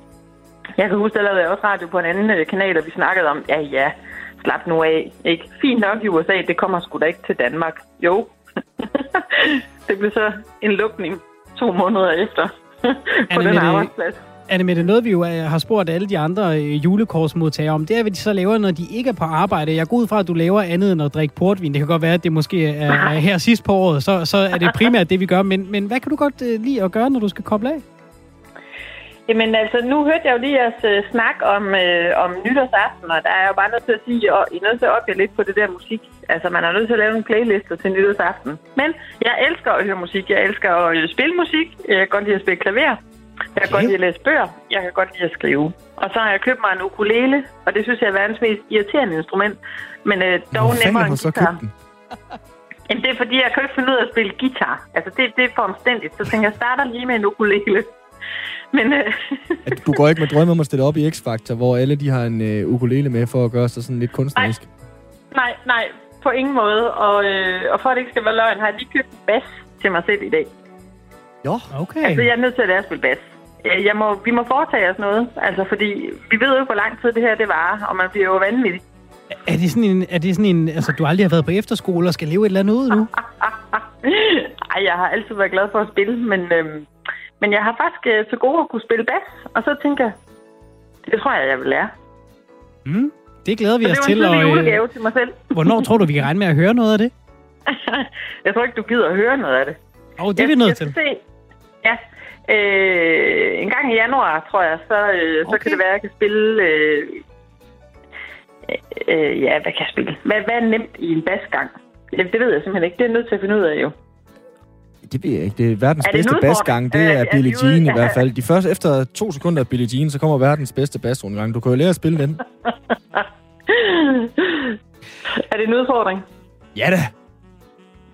jeg kan huske, der lavede også radio på en anden øh, kanal, og vi snakkede om, ja ja, slap nu af. Ikke? Fint nok i USA, det kommer sgu da ikke til Danmark. Jo. det blev så en lukning to måneder efter på den arbejdsplads. Det noget, vi jo har spurgt alle de andre øh, julekortsmodtagere om? Det er, hvad de så laver, når de ikke er på arbejde. Jeg går ud fra, at du laver andet end at drikke portvin. Det kan godt være, at det måske er er her sidst på året, så, så er det primært det, vi gør. Men, men hvad kan du godt øh, lide at gøre, når du skal koble af? Jamen altså, nu hørte jeg jo lige jeres øh, snak om, øh, om nytårsaften, og der er jeg jo bare nødt til at sige, at I er nødt til at opgive lidt på det der musik. Altså, man er nødt til at lave en playliste til nytårsaften. Men jeg elsker at høre musik. Jeg elsker at øh, spille musik. Jeg kan godt lide at spille klaver. Jeg kan godt lide at læse bøger. Jeg kan godt lide at skrive. Og så har jeg købt mig en ukulele, og det synes jeg er verdens mest irriterende instrument. Men øh, dog Hvor nemmere end guitar. Jamen, det er fordi, jeg kan ikke finde ud af at spille guitar. Altså, det, det er for omstændigt. Så tænker jeg starter lige med en ukulele. Men øh, At du går ikke med drømme om at stille op i X-Factor, hvor alle de har en øh, ukulele med for at gøre sig sådan lidt kunstnerisk. nej, nej, på ingen måde. Og, øh, og for at det ikke skal være løgn, har jeg lige købt en bas til mig selv i dag. Jo, Okay. Altså, jeg er nødt til at lære at spille bas. Øh, Jeg må, vi må foretage os noget, altså, fordi vi ved jo ikke, hvor lang tid det her det varer, og man bliver jo vanvittig. Er det sådan en, er det sådan en altså du aldrig har været på efterskole og skal leve et eller andet ud nu? Ej, jeg har altid været glad for at spille, men, øhm, men jeg har faktisk øh, til gode at kunne spille bas, og så tænker jeg, det tror jeg, jeg vil lære. Mm, det glæder vi Så os det var en til. Og, julegave øh, til mig selv. hvornår tror du, vi kan regne med at høre noget af det? jeg tror ikke, du gider at høre noget af det. Og det er vi jeg, nødt jeg til. skal Se. Ja. Øh, en gang i januar, tror jeg, så, øh, så Okay. kan det være, at jeg kan spille... Øh, øh, ja, hvad kan jeg spille? Hvad, hvad er nemt i en basgang? Det ved jeg simpelthen ikke. Det er jeg nødt til at finde ud af, jo. Det ved jeg ikke. Det er verdens Er det bedste basgang. Det Er- er Billie de ude- Jean i hvert fald. De første, efter to sekunder af Billie Jean, så kommer verdens bedste basrundgang. Du kan jo lære at spille den. er det en udfordring? Ja da.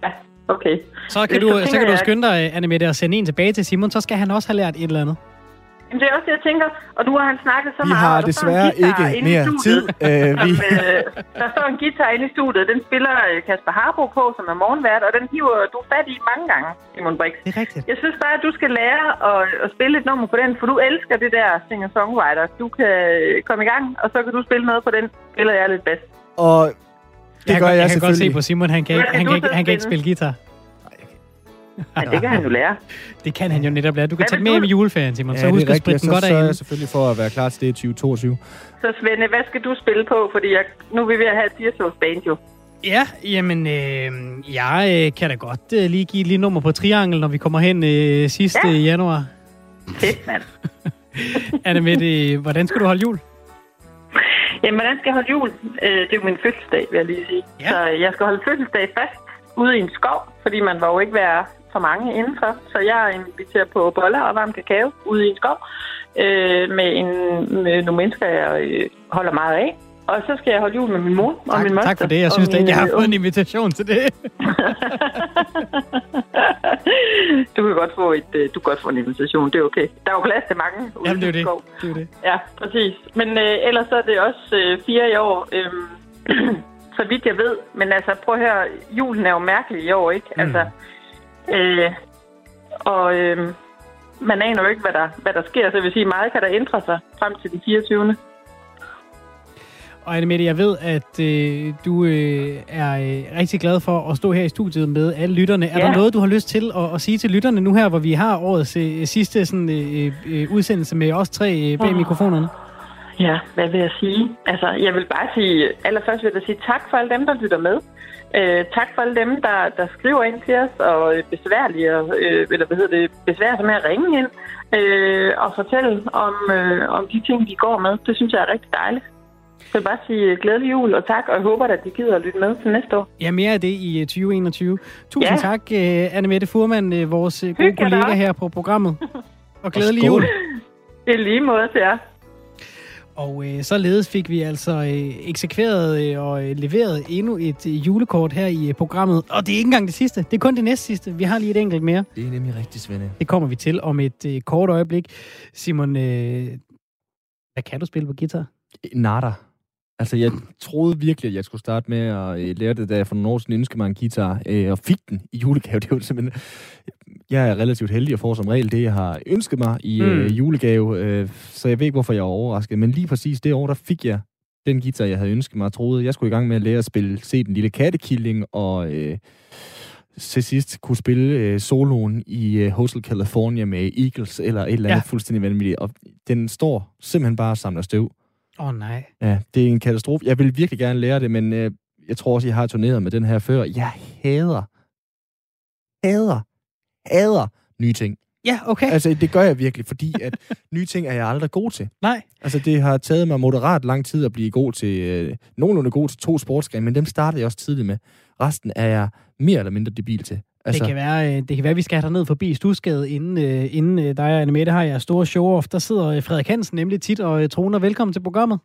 Ja, okay. Så kan, Så du, tænker så kan du jeg- skynde dig, Anne Mette, at sende en tilbage til Simon. Så skal han også have lært et eller andet. Jamen, det er også det, jeg tænker. Og nu har han snakket så Vi meget. har står en desværre ikke mere tid. studiet, Øh, vi, Som, øh, der står en guitar inde i studiet. Den spiller øh, Kasper Harbo på, som er morgenvært, og den hiver du fat i mange gange, Simon Brix. Det er rigtigt. Jeg synes bare, at du skal lære at, at spille et nummer på den, for du elsker det der singer-songwriter. Du kan øh, komme i gang, og så kan du spille noget på den. Spiller jeg lidt bedst. og Det jeg, gør godt, jeg, jeg kan godt se på Simon, han kan ikke, han du kan han kan ikke spille? spille guitar. Ja, det kan han jo lære. Det kan han jo netop lære. Du kan Hvad tage med hjem i juleferien, Simon. Ja, så er husk at spritte den Så godt sørger af. jeg selvfølgelig for at være klar til det i 2022. Så Svende, hvad skal du spille på? Fordi jeg, nu er vi ved at have et firetogsband jo. Ja, jamen, øh, jeg øh, kan da godt øh, lige give et lille nummer på Triangel, når vi kommer hen øh, sidste Ja. ja. januar. Fedt, mand. Anne Mette, hvordan skal du holde jul? Jamen, hvordan skal jeg holde jul? Øh, det er jo min fødselsdag, vil jeg lige sige. Ja. Så jeg skal holde fødselsdag fast ude i en skov, fordi man var jo ikke være for mange indenfor. Så jeg inviterer på boller og varm kakao ude i en skov øh, med, en, med nogle mennesker, jeg øh, holder meget af. Og så skal jeg holde jul med min mor og Tak, min moster. tak for det. Jeg og synes da ikke, jeg har min, fået en invitation til det. du kan godt få et, øh, du kan godt få en invitation, det er okay. Der er jo plads til mange ude Jamen, det er det. skov. det, er det. Ja, præcis. Men øh, ellers så er det også øh, fire i år. Øhm, så vidt jeg ved. Men altså, prøv at høre, julen er jo mærkelig i år, ikke? Mm. Altså, øh, og øh, man aner jo ikke, hvad der, hvad der sker, så jeg vil sige, meget kan der ændre sig frem til den 24. Og Annemette, jeg ved, at øh, du øh, er øh, rigtig glad for at stå her i studiet med alle lytterne. Er Ja. der noget, du har lyst til at, at sige til lytterne nu her, hvor vi har årets øh, sidste sådan, øh, øh, udsendelse med os tre øh, bag Åh. mikrofonerne? Ja, hvad vil jeg sige? Altså, jeg vil bare sige, allerførst vil jeg sige tak for alle dem, der lytter med. Øh, tak for alle dem, der, der skriver ind til os og øh, besværlige, øh, eller hvad hedder det, besværer sig med at ringe ind øh, og fortælle om, øh, om de ting, de går med. Det synes jeg er rigtig dejligt. Så jeg vil bare sige øh, glædelig jul og tak, og jeg håber, at de gider at lytte med til næste år. Ja, mere af det i øh, 2021. Tusind Ja. tak, øh, Annemette Furman, øh, vores øh, gode Hygge kollega da. her på programmet. Og glædelig jul. Det er lige måde til jer. Og øh, således fik vi altså øh, eksekveret øh, og øh, leveret endnu et øh, julekort her i øh, programmet. Og det er ikke engang det sidste. Det er kun det næste sidste. Vi har lige et enkelt mere. Det er nemlig rigtig, Svende. Det kommer vi til om et øh, kort øjeblik. Simon, øh, hvad kan du spille på guitar? Nada. Altså, jeg troede virkelig, at jeg skulle starte med at øh, lære det, da jeg for nogle år siden ønskede mig en guitar, øh, og fik den i julegave. Det er jo simpelthen... Jeg er relativt heldig og får som regel det, jeg har ønsket mig i øh, Mm. julegave, øh, så jeg ved ikke, hvorfor jeg er overrasket. Men lige præcis det år, der fik jeg den guitar, jeg havde ønsket mig og troede, jeg skulle i gang med at lære at spille Se den lille kattekilling, og øh, til sidst kunne spille øh, soloen i øh, Hotel California med Eagles, eller et eller andet ja. fuldstændig vanvittigt. Og den står simpelthen bare og samler støv. Åh oh, nej. Ja, det er en katastrofe. Jeg vil virkelig gerne lære det, men øh, jeg tror også, jeg har turneret med den her før. Jeg hader, hader, hader nye ting. Ja, okay. Altså, det gør jeg virkelig, fordi at nye ting er jeg aldrig god til. Nej. Altså, det har taget mig moderat lang tid at blive god til, øh, nogenlunde god til to sportsgrene, men dem startede jeg også tidligt med. Resten er jeg mere eller mindre debil til. Altså, det, kan være, øh, det kan være, at vi skal have dig ned forbi Stusgade, inden, øh, inden øh, dig og Annemette har jeres store show-off. Der sidder Frederik Hansen nemlig tit og troner. Velkommen til programmet.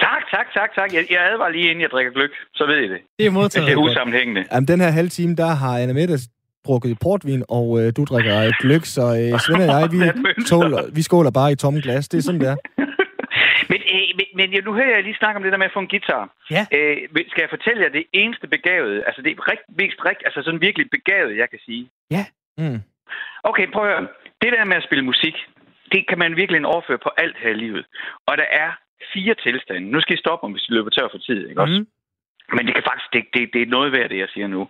Tak, tak, tak, tak. Jeg, jeg advarer lige inden jeg drikker gløk, så ved I det. Det er modtaget. Det er usammenhængende. Jamen, den her halve time, der har Anna Mette drukket portvin, og øh, du drikker gløk, så øh, Svend og jeg, vi, er tåler, vi skåler bare i tomme glas. Det er sådan, det er. Men, øh, men, men ja, nu hører jeg lige snakke om det der med at få en guitar. Ja. Øh, skal jeg fortælle jer det eneste begavede, altså det rigt, mest rigt, altså sådan virkelig begavet, jeg kan sige? Mm. Okay, prøv at høre. Det der med at spille musik, det kan man virkelig overføre på alt her i livet. Og der er fire tilstande. Nu skal I stoppe mig, hvis I løber tør for tid, ikke også? Mm. Men det kan faktisk, det, det, det er noget værd, det jeg siger nu.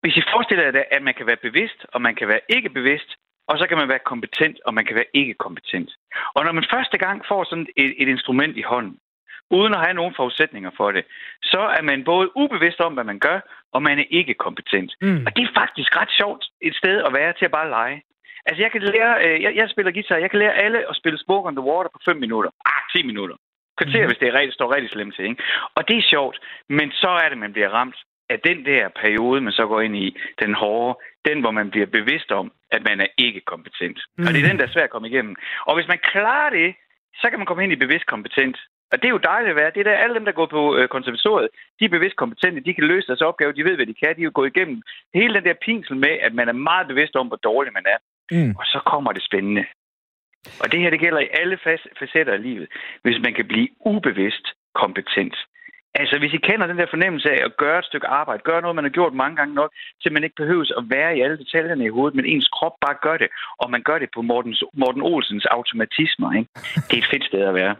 Hvis I forestiller jer, at man kan være bevidst, og man kan være ikke bevidst, og så kan man være kompetent, og man kan være ikke kompetent. Og når man første gang får sådan et, et instrument i hånden, uden at have nogen forudsætninger for det, så er man både ubevidst om, hvad man gør, og man er ikke kompetent. Mm. Og det er faktisk ret sjovt et sted at være til at bare lege. Altså, jeg kan lære, øh, jeg, jeg spiller guitar, jeg kan lære alle at spille Smoke on the Water på 5 minutter. Ah, 10 minutter. Kvarter, mm. hvis det er rigtig, står rigtig slemt til, ikke? Og det er sjovt, men så er det, man bliver ramt af den der periode, man så går ind i, den hårde, den, hvor man bliver bevidst om, at man er ikke kompetent. Mm. Og det er den, der er svær at komme igennem. Og hvis man klarer det, så kan man komme ind i bevidst kompetent. Og det er jo dejligt at være. Det er der, alle dem, der går på øh, konservatoriet, de er bevidst kompetente, de kan løse deres opgave, de ved, hvad de kan, de er jo gået igennem hele den der pinsel med, at man er meget bevidst om, hvor dårlig man er. Mm. Og så kommer det spændende. Og det her, det gælder i alle facetter af livet. Hvis man kan blive ubevidst kompetent. Altså, hvis I kender den der fornemmelse af at gøre et stykke arbejde, gøre noget, man har gjort mange gange nok, til man ikke behøves at være i alle detaljerne i hovedet, men ens krop bare gør det, og man gør det på Mortens, Morten Olsens automatismer, ikke? Det er et fedt sted at være.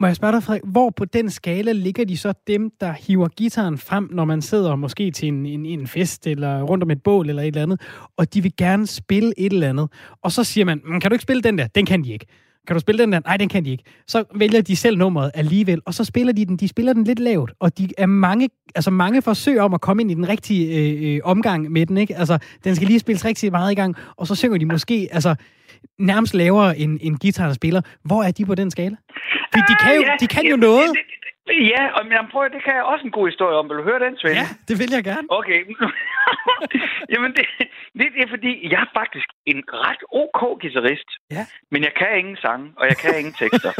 Må jeg spørge dig, Frederik, hvor på den skala ligger de så dem, der hiver gitaren frem, når man sidder måske til en, en, en fest eller rundt om et bål eller et eller andet, og de vil gerne spille et eller andet, og så siger man, mm, kan du ikke spille den der? Den kan de ikke. Kan du spille den der? Nej, den kan de ikke. Så vælger de selv nummeret alligevel, og så spiller de den. De spiller den lidt lavt, og de er mange, altså mange forsøg om at komme ind i den rigtige øh, øh, omgang med den, ikke? Altså, den skal lige spilles rigtig meget i gang, og så synger de måske, altså, nærmest lavere end, end guitaren spiller. Hvor er de på den skala? Fordi de kan jo, de kan jo noget. Det- det- Ja, og men, prøv, det kan jeg også en god historie om. Vil du høre den, Svend? Ja, det vil jeg gerne. Okay. Jamen, det, det, det er fordi, jeg er faktisk en ret ok guitarist. Ja. Men jeg kan ingen sange, og jeg kan ingen tekster.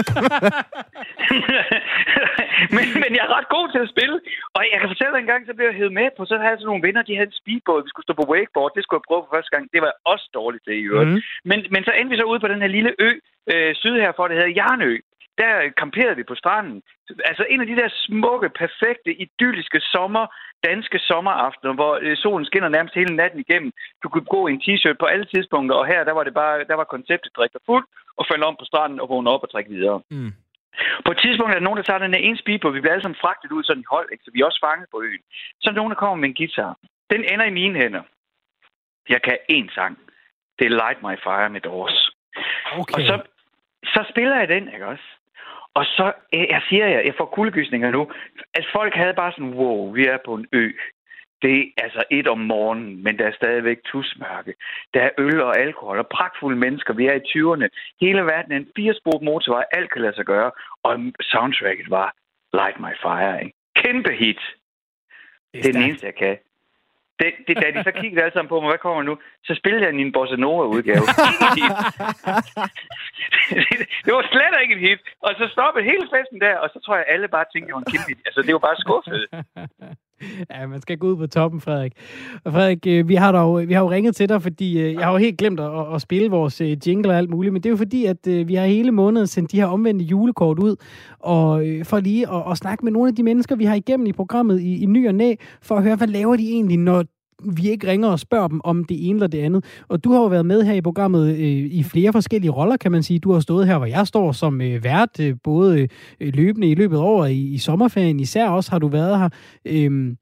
men, men jeg er ret god til at spille. Og jeg kan fortælle dig en gang, så blev jeg hævet med på, så havde jeg sådan nogle venner, de havde en speedboat, vi skulle stå på wakeboard. Det skulle jeg prøve for første gang. Det var jeg også dårligt til i øvrigt. Mhm. Men, men så endte vi så ude på den her lille ø, øh, syd herfor, det hedder Jarnø. Der kamperede vi på stranden. Altså en af de der smukke, perfekte, idylliske sommer, danske sommeraftener, hvor øh, solen skinner nærmest hele natten igennem. Du kunne gå i en t-shirt på alle tidspunkter, og her der var det bare, der var konceptet drikke dig fuld og falde om på stranden og vågne op og drikke videre. Mm. På et tidspunkt er der nogen, der tager den her ene speedboat. Vi bliver alle sammen fragtet ud sådan i hold, ikke? så vi er også fanget på øen. Så er nogen, der kommer med en guitar. Den ender i mine hænder. Jeg kan én sang. Det er Light My Fire med Doors. Okay. Og så, så spiller jeg den, ikke også? Og så, jeg siger jeg, jeg får kuldegysninger nu, at folk havde bare sådan, wow, vi er på en ø. Det er altså et om morgenen, men der er stadigvæk tusmørke. Der er øl og alkohol og pragtfulde mennesker. Vi er i 20'erne. Hele verden er en firesporet motorvej. Alt kan lade sig gøre. Og soundtracket var Light My Fire. Ikke? Kæmpe hit. Det er den eneste, jeg kan. Det, det, da de så kiggede alle sammen på mig, hvad kommer nu? Så spillede jeg en Bossa Nova-udgave. det var slet ikke et hit. Og så stoppede hele festen der, og så tror jeg, alle bare tænkte, det var en kæmpe. Altså, det var bare skuffet. ja, man skal gå ud på toppen, Frederik. Og Frederik, øh, vi har, dog, vi har jo ringet til dig, fordi øh, jeg har jo helt glemt at, at spille vores øh, jingle og alt muligt, men det er jo fordi, at vi har hele måneden sendt de her omvendte julekort ud, og for lige at, at snakke med nogle af de mennesker, vi har igennem i programmet i, i ny og næ, for at høre, hvad laver de egentlig, når vi ikke ringer og spørger dem om det ene eller det andet. Og du har jo været med her i programmet øh, i flere forskellige roller, kan man sige. Du har stået her, hvor jeg står som øh, vært, øh, både øh, løbende i løbet over i, i sommerferien. Især også har du været her. Øh,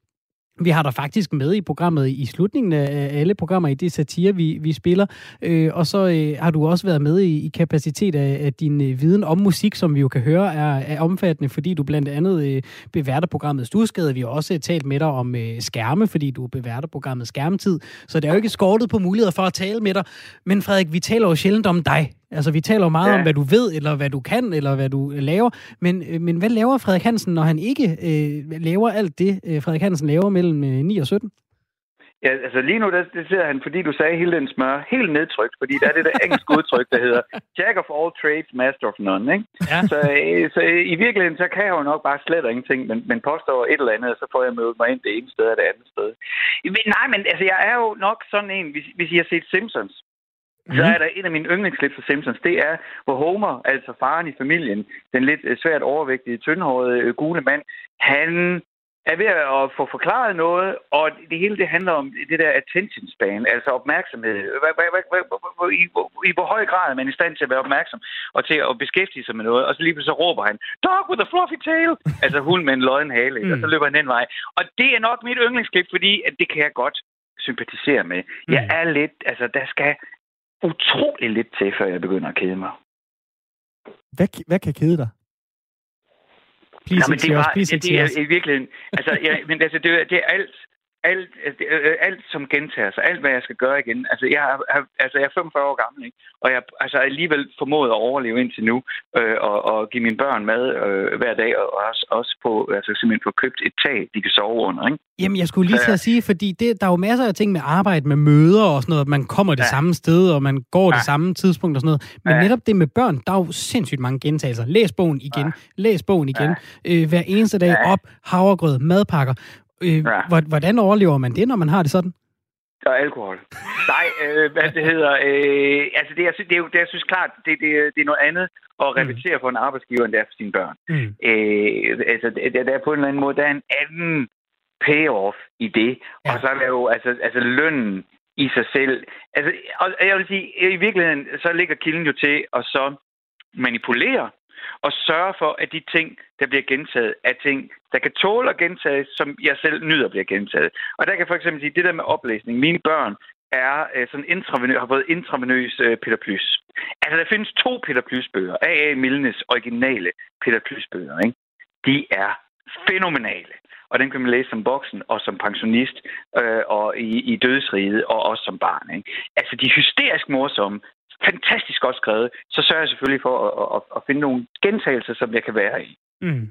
vi har dig faktisk med i programmet i slutningen af alle programmer i det satire, vi, vi spiller. Øh, og så øh, har du også været med i, i kapacitet af, af din øh, viden om musik, som vi jo kan høre er, er omfattende, fordi du blandt andet øh, beværter programmet Stusgade. Vi har også øh, talt med dig om øh, skærme, fordi du beværter programmet Skærmtid. Så det er jo ikke skortet på muligheder for at tale med dig. Men Frederik, vi taler jo sjældent om dig. Altså, vi taler jo meget ja. om, hvad du ved, eller hvad du kan, eller hvad du laver. Men, øh, men hvad laver Frederik Hansen, når han ikke øh, laver alt det, øh, Frederik Hansen laver mellem øh, 9 og 17? Ja, altså lige nu, der, det ser han, fordi du sagde hele den smør, helt nedtrykt, fordi der er det der engelske udtryk, der hedder Jack of all trades, master of none, ikke? Ja. Så, øh, så øh, i virkeligheden, så kan jeg jo nok bare slet ingenting, men, men påstår et eller andet, og så får jeg mødt mig ind det ene sted og det andet sted. Men, nej, men altså, jeg er jo nok sådan en, hvis, hvis I har set Simpsons. Så er der en af mine yndlingsklip fra Simpsons, det er, hvor Homer, altså faren i familien, den lidt øh, svært overvægtige, tyndhårede, øh, gule mand, han er ved at få forklaret noget, og det hele det handler om det der attention span, altså opmærksomhed. I, hvor høj grad er man i stand til at være opmærksom og til at beskæftige sig med noget, og så lige pludselig så råber han, dog with a fluffy tail, altså hund med en lodden hale, mm. og så løber han den vej. Og det er nok mit yndlingsklip, fordi at det kan jeg godt sympatisere med. Mm. Jeg er lidt, altså der skal utrolig lidt til, før jeg begynder at kede mig. Hvad, hvad kan kede dig? Please Nå, men det, var, det, det er i virkeligheden... Altså, ja, men altså, det, det er alt alt, øh, alt som gentager sig, alt hvad jeg skal gøre igen. Altså jeg, er, altså, jeg er 45 år gammel, ikke? og jeg altså, alligevel formået at overleve indtil nu, øh, og, og give mine børn mad øh, hver dag, og også, også på, altså, simpelthen få købt et tag, de kan sove under. Ikke? Jamen, jeg skulle lige til at sige, fordi det, der er jo masser af ting med arbejde, med møder og sådan noget, man kommer det ja. samme sted, og man går ja. det samme tidspunkt og sådan noget. Men ja. netop det med børn, der er jo sindssygt mange gentagelser. Læs bogen igen, ja. læs bogen igen, ja. øh, hver eneste dag ja. op, havregrød, madpakker. Øh, ja. Hvordan overlever man det, når man har det sådan? Og alkohol. Nej, øh, hvad det hedder. Øh, altså, det, jeg, det, er jo, det, jeg synes klart, det, det, det er noget andet at mm. repetere mm. for en arbejdsgiver, end det er for sine børn. Mm. Øh, altså, det, der er på en eller anden måde, der er en anden payoff i det. Ja. Og så er der jo altså, altså lønnen i sig selv. Altså, og jeg vil sige, i virkeligheden, så ligger kilden jo til at så manipulere og sørge for, at de ting, der bliver gentaget, er ting, der kan tåle at gentages, som jeg selv nyder bliver gentaget. Og der kan for eksempel sige, det der med oplæsning. Mine børn er øh, sådan intravenø, har fået intravenøs øh, Peter Plys. Altså, der findes to Peter Plys-bøger. A.A. Milnes originale Peter Plys-bøger. Ikke? De er fænomenale. Og den kan man læse som voksen og som pensionist øh, og i, i dødsriget og også som barn. Ikke? Altså, de er hysterisk morsomme, fantastisk godt skrevet, så sørger jeg selvfølgelig for at, at, at finde nogle gentagelser, som jeg kan være i. Mm.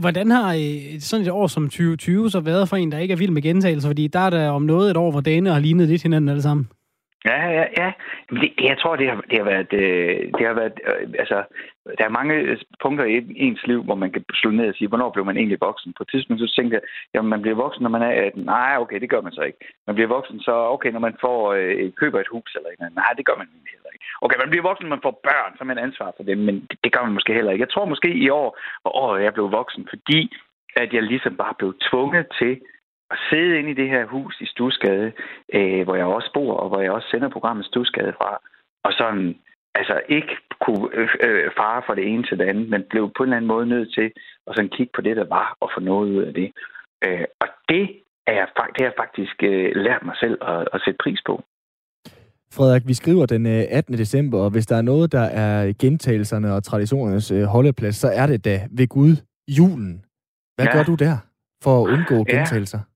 Hvordan har øh, sådan et år som 2020 så været for en, der ikke er vild med gentagelser? Fordi der er der om noget et år, hvor dagene har lignet lidt hinanden alle sammen. Ja, ja, ja. Det, jeg tror, det har, det har været... Øh, det har været øh, altså, der er mange øh, punkter i ens liv, hvor man kan slå ned og sige, hvornår blev man egentlig voksen? På et tidspunkt så tænker jeg, jamen man bliver voksen, når man er 18. Nej, okay, det gør man så ikke. Man bliver voksen, så okay, når man får øh, køber et hus eller noget. Nej, det gør man heller ikke. Okay, man bliver voksen, når man får børn, så man ansvar for dem, men det, det gør man måske heller ikke. Jeg tror måske i år, hvor året jeg blev voksen, fordi at jeg ligesom bare blev tvunget til at sidde inde i det her hus i Stusgade, øh, hvor jeg også bor, og hvor jeg også sender programmet Stusgade fra, og sådan, altså ikke kunne øh, øh, fare fra det ene til det andet, men blev på en eller anden måde nødt til at sådan kigge på det, der var, og få noget ud af det. Øh, og det, er jeg, det har jeg faktisk øh, lært mig selv at, at sætte pris på. Frederik, vi skriver den 18. Øh, december, og hvis der er noget, der er gentagelserne og traditionernes øh, holdeplads, så er det da ved Gud julen. Hvad ja. gør du der for at undgå gentagelser? Ja.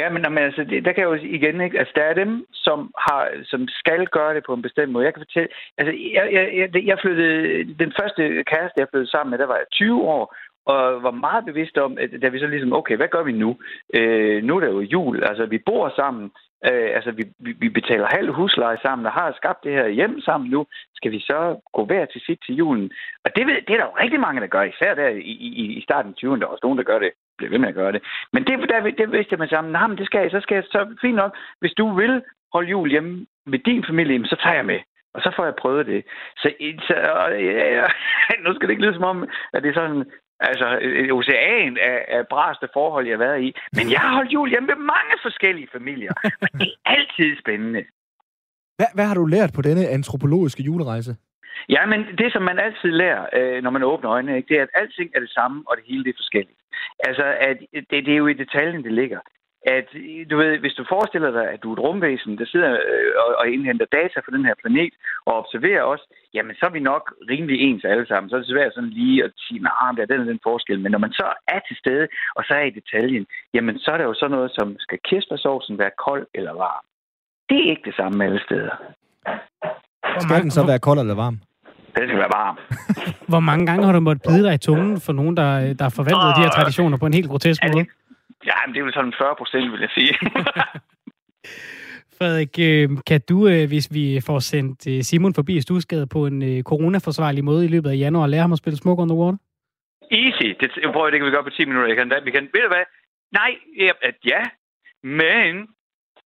Ja, men, men altså, det, der kan jeg jo igen ikke... Altså, der er dem, som, har, som skal gøre det på en bestemt måde. Jeg kan fortælle... Altså, jeg, jeg, jeg flyttede... Den første kæreste, jeg flyttede sammen med, der var jeg 20 år, og var meget bevidst om, at da vi så ligesom, okay, hvad gør vi nu? Øh, nu er det jo jul, altså vi bor sammen, Øh, altså, vi, vi, vi betaler halv husleje sammen og har skabt det her hjem sammen nu. Skal vi så gå hver til sit til julen? Og det, ved, det er der jo rigtig mange, der gør, især der i, i, i starten af 20'erne. Der er også nogen, der gør det, bliver ved med at gøre det. Men det, der, det vidste jeg med sammen. Nej, men det skal jeg, så skal jeg, så fint nok. Hvis du vil holde jul hjemme med din familie, så tager jeg med. Og så får jeg prøvet det. Så, så ja, ja, nu skal det ikke lyde som om, at det er sådan, Altså, et ocean af, af braste forhold, jeg har været i. Men jeg har holdt jul hjemme med mange forskellige familier. Og det er altid spændende. Hvad, hvad har du lært på denne antropologiske julerejse? Ja, men det, som man altid lærer, øh, når man åbner øjnene, ikke, det er, at alting er det samme, og det hele det er forskelligt. Altså, at det, det er jo i detaljen, det ligger at du ved, hvis du forestiller dig, at du er et rumvæsen, der sidder øh, og, og indhenter data fra den her planet og observerer os, jamen så er vi nok rimelig ens alle sammen. Så er det svært sådan lige at sige, nej, der er den og den forskel. Men når man så er til stede, og så er i detaljen, jamen så er der jo sådan noget som, skal kirsebærsovsen være kold eller varm? Det er ikke det samme alle steder. Skal den så være kold eller varm? Den skal være varm. Hvor mange gange har du måttet bide dig i tungen for nogen, der, der forventede de her traditioner på en helt grotesk måde? Ja, men det er jo sådan 40 procent, vil jeg sige. Frederik, øh, kan du, øh, hvis vi får sendt øh, Simon forbi Stusgade på en coronaforsvarlig måde i løbet af januar, lære ham at spille Smoke on the Water? Easy. Det, jeg prøver, det kan vi gøre på 10 minutter. Jeg kan, vi kan, ved du hvad? Nej, ja, ja, men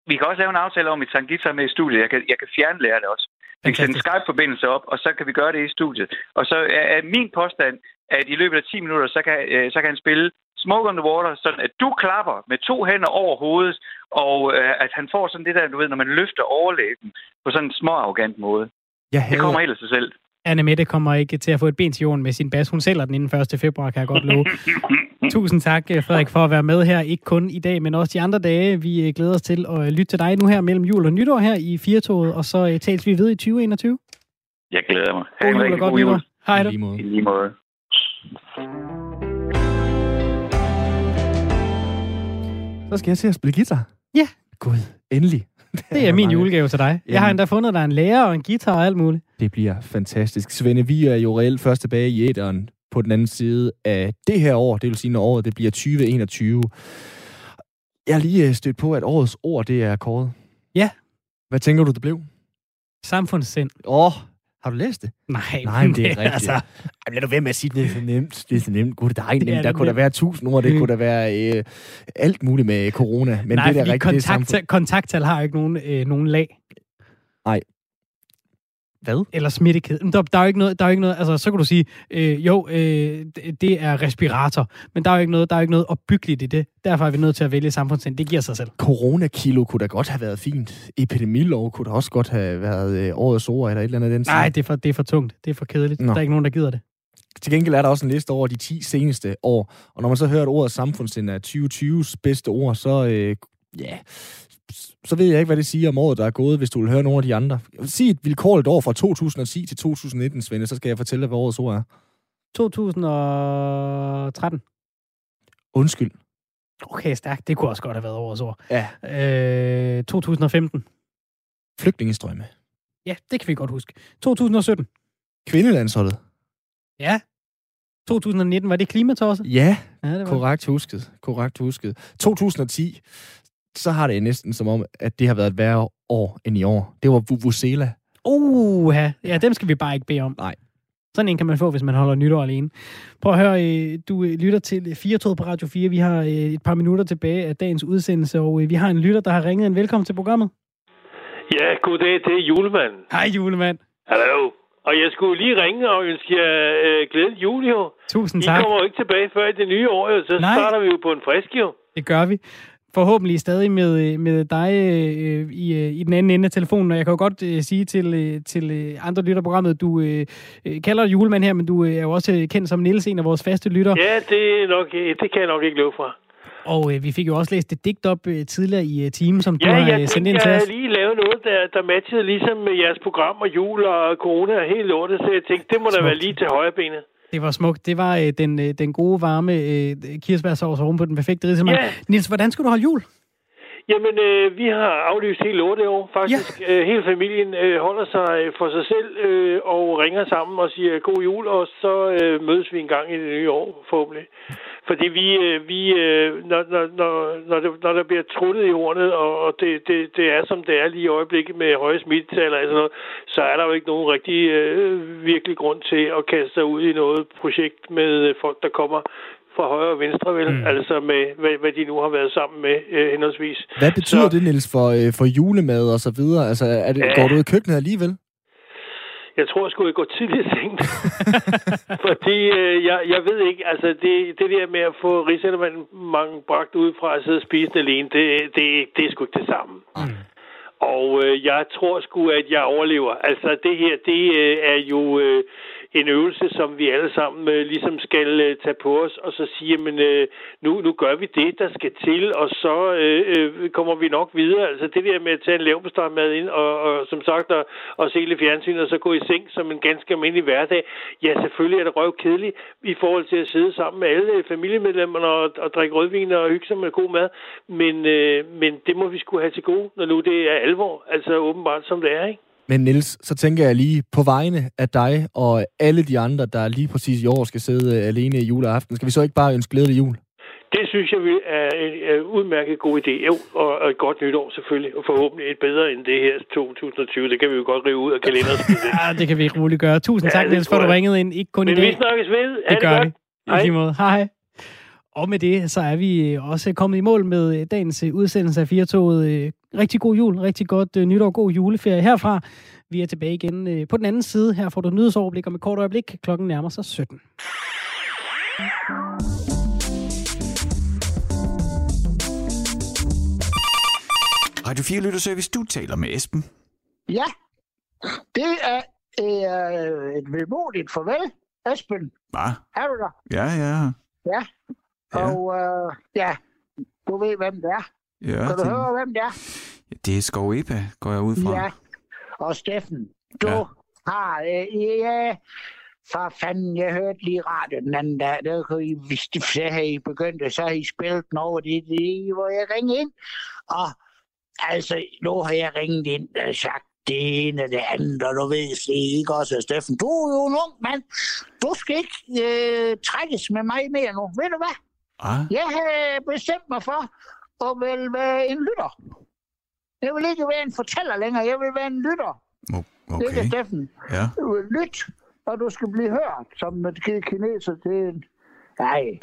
vi kan også lave en aftale om et Sangita med i studiet. Jeg kan, jeg kan fjerne lære det også. Vi kan sætte en Skype-forbindelse op, og så kan vi gøre det i studiet. Og så er min påstand, at i løbet af 10 minutter, så kan, så kan han spille Smoke on the Water, sådan at du klapper med to hænder over hovedet, og øh, at han får sådan det der, du ved, når man løfter overlæben på sådan en små arrogant måde. Jeg det kommer helt af sig selv. Anne Mette kommer ikke til at få et ben til jorden med sin bas. Hun sælger den inden 1. februar, kan jeg godt love. Tusind tak, øh, Frederik, for at være med her. Ikke kun i dag, men også de andre dage. Vi øh, glæder os til at lytte til dig nu her mellem jul og nytår her i Firtoget, og så øh, tales vi ved i 2021. Jeg glæder mig. God jul og godt nytår. Hej da. I lige måde. Så skal jeg se at spille guitar. Ja. Gud, endelig. Det er min julegave til dig. Jeg har endda fundet dig en lærer og en guitar og alt muligt. Det bliver fantastisk. Svende, vi er jo reelt først tilbage i æderen på den anden side af det her år. Det vil sige, når året det bliver 2021. Jeg har lige øh, stødt på, at årets ord, det er kåret. Ja. Hvad tænker du, det blev? Samfundssind. Åh, oh, har du læst det? Nej, Nej men det er rigtigt. Altså... Ej, lad du være med at sige, det er så nemt. Det er så nemt. Gud, det er nemt. Det er der kunne der være tusind ord, det kunne der være øh, alt muligt med corona. Men Nej, det er rigtigt. Kontakt, kontakttal har ikke nogen, øh, nogen lag. Nej, hvad? Eller smittekæde. Der, der er jo ikke noget, der er jo ikke noget, altså så kan du sige, øh, jo, øh, det er respirator, men der er jo ikke noget, der er jo ikke noget opbyggeligt i det. Derfor er vi nødt til at vælge samfundssind. Det giver sig selv. Coronakilo kunne da godt have været fint. Epidemilov kunne da også godt have været øh, årets ord eller et eller andet den Nej, det er, for, det er for tungt. Det er for kedeligt. Nå. Der er ikke nogen, der gider det. Til gengæld er der også en liste over de 10 seneste år, og når man så hører, at ordet samfundssind er 2020's bedste ord, så øh, ja, så ved jeg ikke, hvad det siger om året, der er gået, hvis du vil høre nogle af de andre. Sig et vilkårligt år fra 2010 til 2019, Svende, så skal jeg fortælle dig, hvad årets ord er. 2013. Undskyld. Okay, stærkt. Det kunne også godt have været årets ord. Ja. Øh, 2015. Flygtningestrømme. Ja, det kan vi godt huske. 2017. Kvindelandsholdet. Ja. 2019, var det klimatosset? Ja, ja det var. korrekt husket. Korrekt husket. 2010, så har det næsten som om, at det har været et værre år end i år. Det var Vuvuzela. Uh, ja, dem skal vi bare ikke bede om. Nej. Sådan en kan man få, hvis man holder nytår alene. Prøv at høre, øh, du øh, lytter til 4 på Radio 4. Vi har øh, et par minutter tilbage af dagens udsendelse, og vi har en lytter, der har ringet en velkommen til programmet. Ja, goddag, det er julemand. Hej julemand. Hallo. Og jeg skulle lige ringe og ønske jer øh, glædelig jul, jo. Tusind I tak. kommer jo ikke tilbage før i det nye år, jo. Så Nej. starter vi jo på en frisk, jo. Det gør vi. Forhåbentlig stadig med, med dig øh, i, øh, i den anden ende af telefonen. Og jeg kan jo godt øh, sige til, øh, til øh, andre lytterprogrammet, du øh, øh, kalder dig julemand her, men du øh, er jo også kendt som Niels, en af vores faste lytter. Ja, det, er nok, det kan jeg nok ikke løbe fra. Og øh, vi fik jo også læst et digt op øh, tidligere i øh, timen, som du Ja, har jeg sendt ind til jeg os. havde lige lavet noget, der, der matchede ligesom med jeres program og jul og corona og helt lortet, så jeg tænkte, det må da Smukt. være lige til højre benet. Det var smukt. Det var øh, den, øh, den gode, varme øh, kirsebærsovs oven på den perfekte ridsemad. Ja. Nils, hvordan skulle du holde jul? Jamen, øh, vi har aflyst lortet i år, faktisk. Ja. Øh, hele familien øh, holder sig øh, for sig selv øh, og ringer sammen og siger god jul, og så øh, mødes vi en gang i det nye år, forhåbentlig. Fordi vi, øh, vi øh, når, når, når, det, når der bliver truttet i hornet, og, det, det, det er som det er lige i øjeblikket med høje smittetal og sådan noget, så er der jo ikke nogen rigtig øh, virkelig grund til at kaste sig ud i noget projekt med folk, der kommer fra højre og venstre, vel? Mm. Altså med, hvad, hvad de nu har været sammen med, øh, henholdsvis. Hvad betyder Så- det, Niels, for, øh, for julemad og så videre? Altså, er det, Ja. går du i køkkenet alligevel? Jeg tror, jeg skulle gå tidligt i seng. Fordi øh, jeg, jeg ved ikke, altså det, det der med at få rigsættermanden mange bragt ud fra at sidde og spise alene, det, det, det er sgu ikke det samme. Og øh, jeg tror sgu, at jeg overlever. Altså det her, det øh, er jo øh, en øvelse, som vi alle sammen øh, ligesom skal øh, tage på os, og så sige, men øh, nu, nu gør vi det, der skal til, og så øh, øh, kommer vi nok videre. Altså det der med at tage en lavbestandmad ind, og, og som sagt, at, og se lidt fjernsyn, og så gå i seng som en ganske almindelig hverdag. Ja, selvfølgelig er det røv kedeligt i forhold til at sidde sammen med alle øh, familiemedlemmerne og, og drikke rødvin og hygge sig med god mad, men, øh, men det må vi skulle have til gode, når nu det er alvor, altså åbenbart som det er, ikke? Men Niels, så tænker jeg lige på vegne af dig og alle de andre, der lige præcis i år skal sidde øh, alene i juleaften. Skal vi så ikke bare ønske glædelig jul? Det synes jeg vil- er en er udmærket god idé. Jo, og, et godt nytår selvfølgelig, og forhåbentlig et bedre end det her 2020. Det kan vi jo godt rive ud af kalenderen. Ja, det kan vi roligt gøre. Tusind Ja, tak, det Niels, for at du ringede ind. Ikke kun i Men vi snakkes ved. Det det gør godt. vi. I Hej. måde. Hej. Og med det, så er vi øh, også kommet i mål med øh, dagens øh, udsendelse af Firtoget. Rigtig god jul, rigtig godt øh, nytår, god juleferie herfra. Vi er tilbage igen øh, på den anden side. Her får du nyhedsoverblik om et kort øjeblik. Klokken nærmer sig 17. Radio 4 Lytterservice, du taler med Esben. Ja, det er øh, et vemodigt farvel, Esben. Hvad? Er du der? Ja, ja. Ja. Ja. Og øh, ja, du ved, hvem det er. Ja, Kan du det, høre, hvem det er? ja, det er Skov Epa, går jeg ud fra. Ja. Og Steffen, du Ja. har... Øh, ja, for fanden, jeg hørte lige radio den anden dag. Der kunne I, hvis de så havde I begyndt, så har I spillet den over det, det, hvor jeg ringede ind. Og altså, nu har jeg ringet ind og sagt det ene og det andet, og du ved det ikke også, Steffen. Du er jo en ung mand. Du skal ikke øh, trækkes med mig mere nu. Ved du hvad? Ah, Jeg har bestemt mig for at vil være en lytter. Jeg vil ikke være en fortæller længere. Jeg vil være en lytter. Okay. Ikke, okay. Steffen? Ja. Lytte, og du skal blive hørt, som med kineser til en... Nej.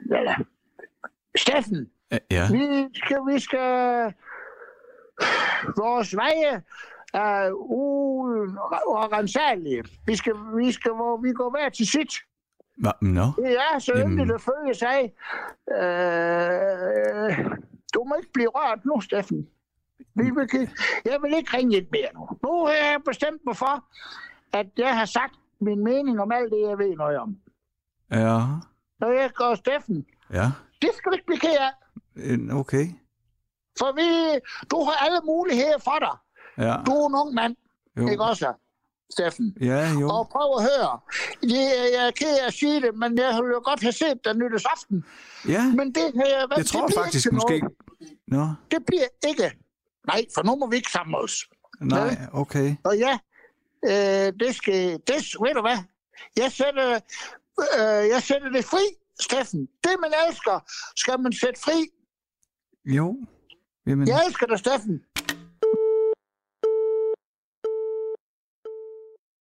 Eller... Steffen, Ja, Ja, vi skal, vi skal... Vores veje er urensagelige. Vi skal, vi skal, hvor vi går hver til sit. Nå? Det er så yndigt at følge sig. Øh, du må ikke blive rørt nu, Steffen. Vi vil, jeg vil ikke ringe ind mere nu. Nu har jeg bestemt mig for, at jeg har sagt min mening om alt det, jeg ved noget om. Ja, Når jeg går Steffen, ja. det skal du ikke blive ked af. Okay. For vi, du har alle muligheder for dig. Ja, Du er en ung mand, jo. ikke også, Steffen? Ja, jo. Og prøv at høre. Det, er- jeg er ked af at sige det, men jeg ville jo godt have set dig nytårsaften. Ja, Men det, øh, hvad, jeg tror det faktisk ikke måske... Nå, Det bliver ikke. Nej, for nu må vi ikke samle os. nej, okay. Og ja, øh, det skal... Det, ved du hvad? Jeg sætter, øh, jeg sætter det fri, Steffen. Det, man elsker, skal man sætte fri. Jo. Jamen, Jeg elsker dig, Steffen.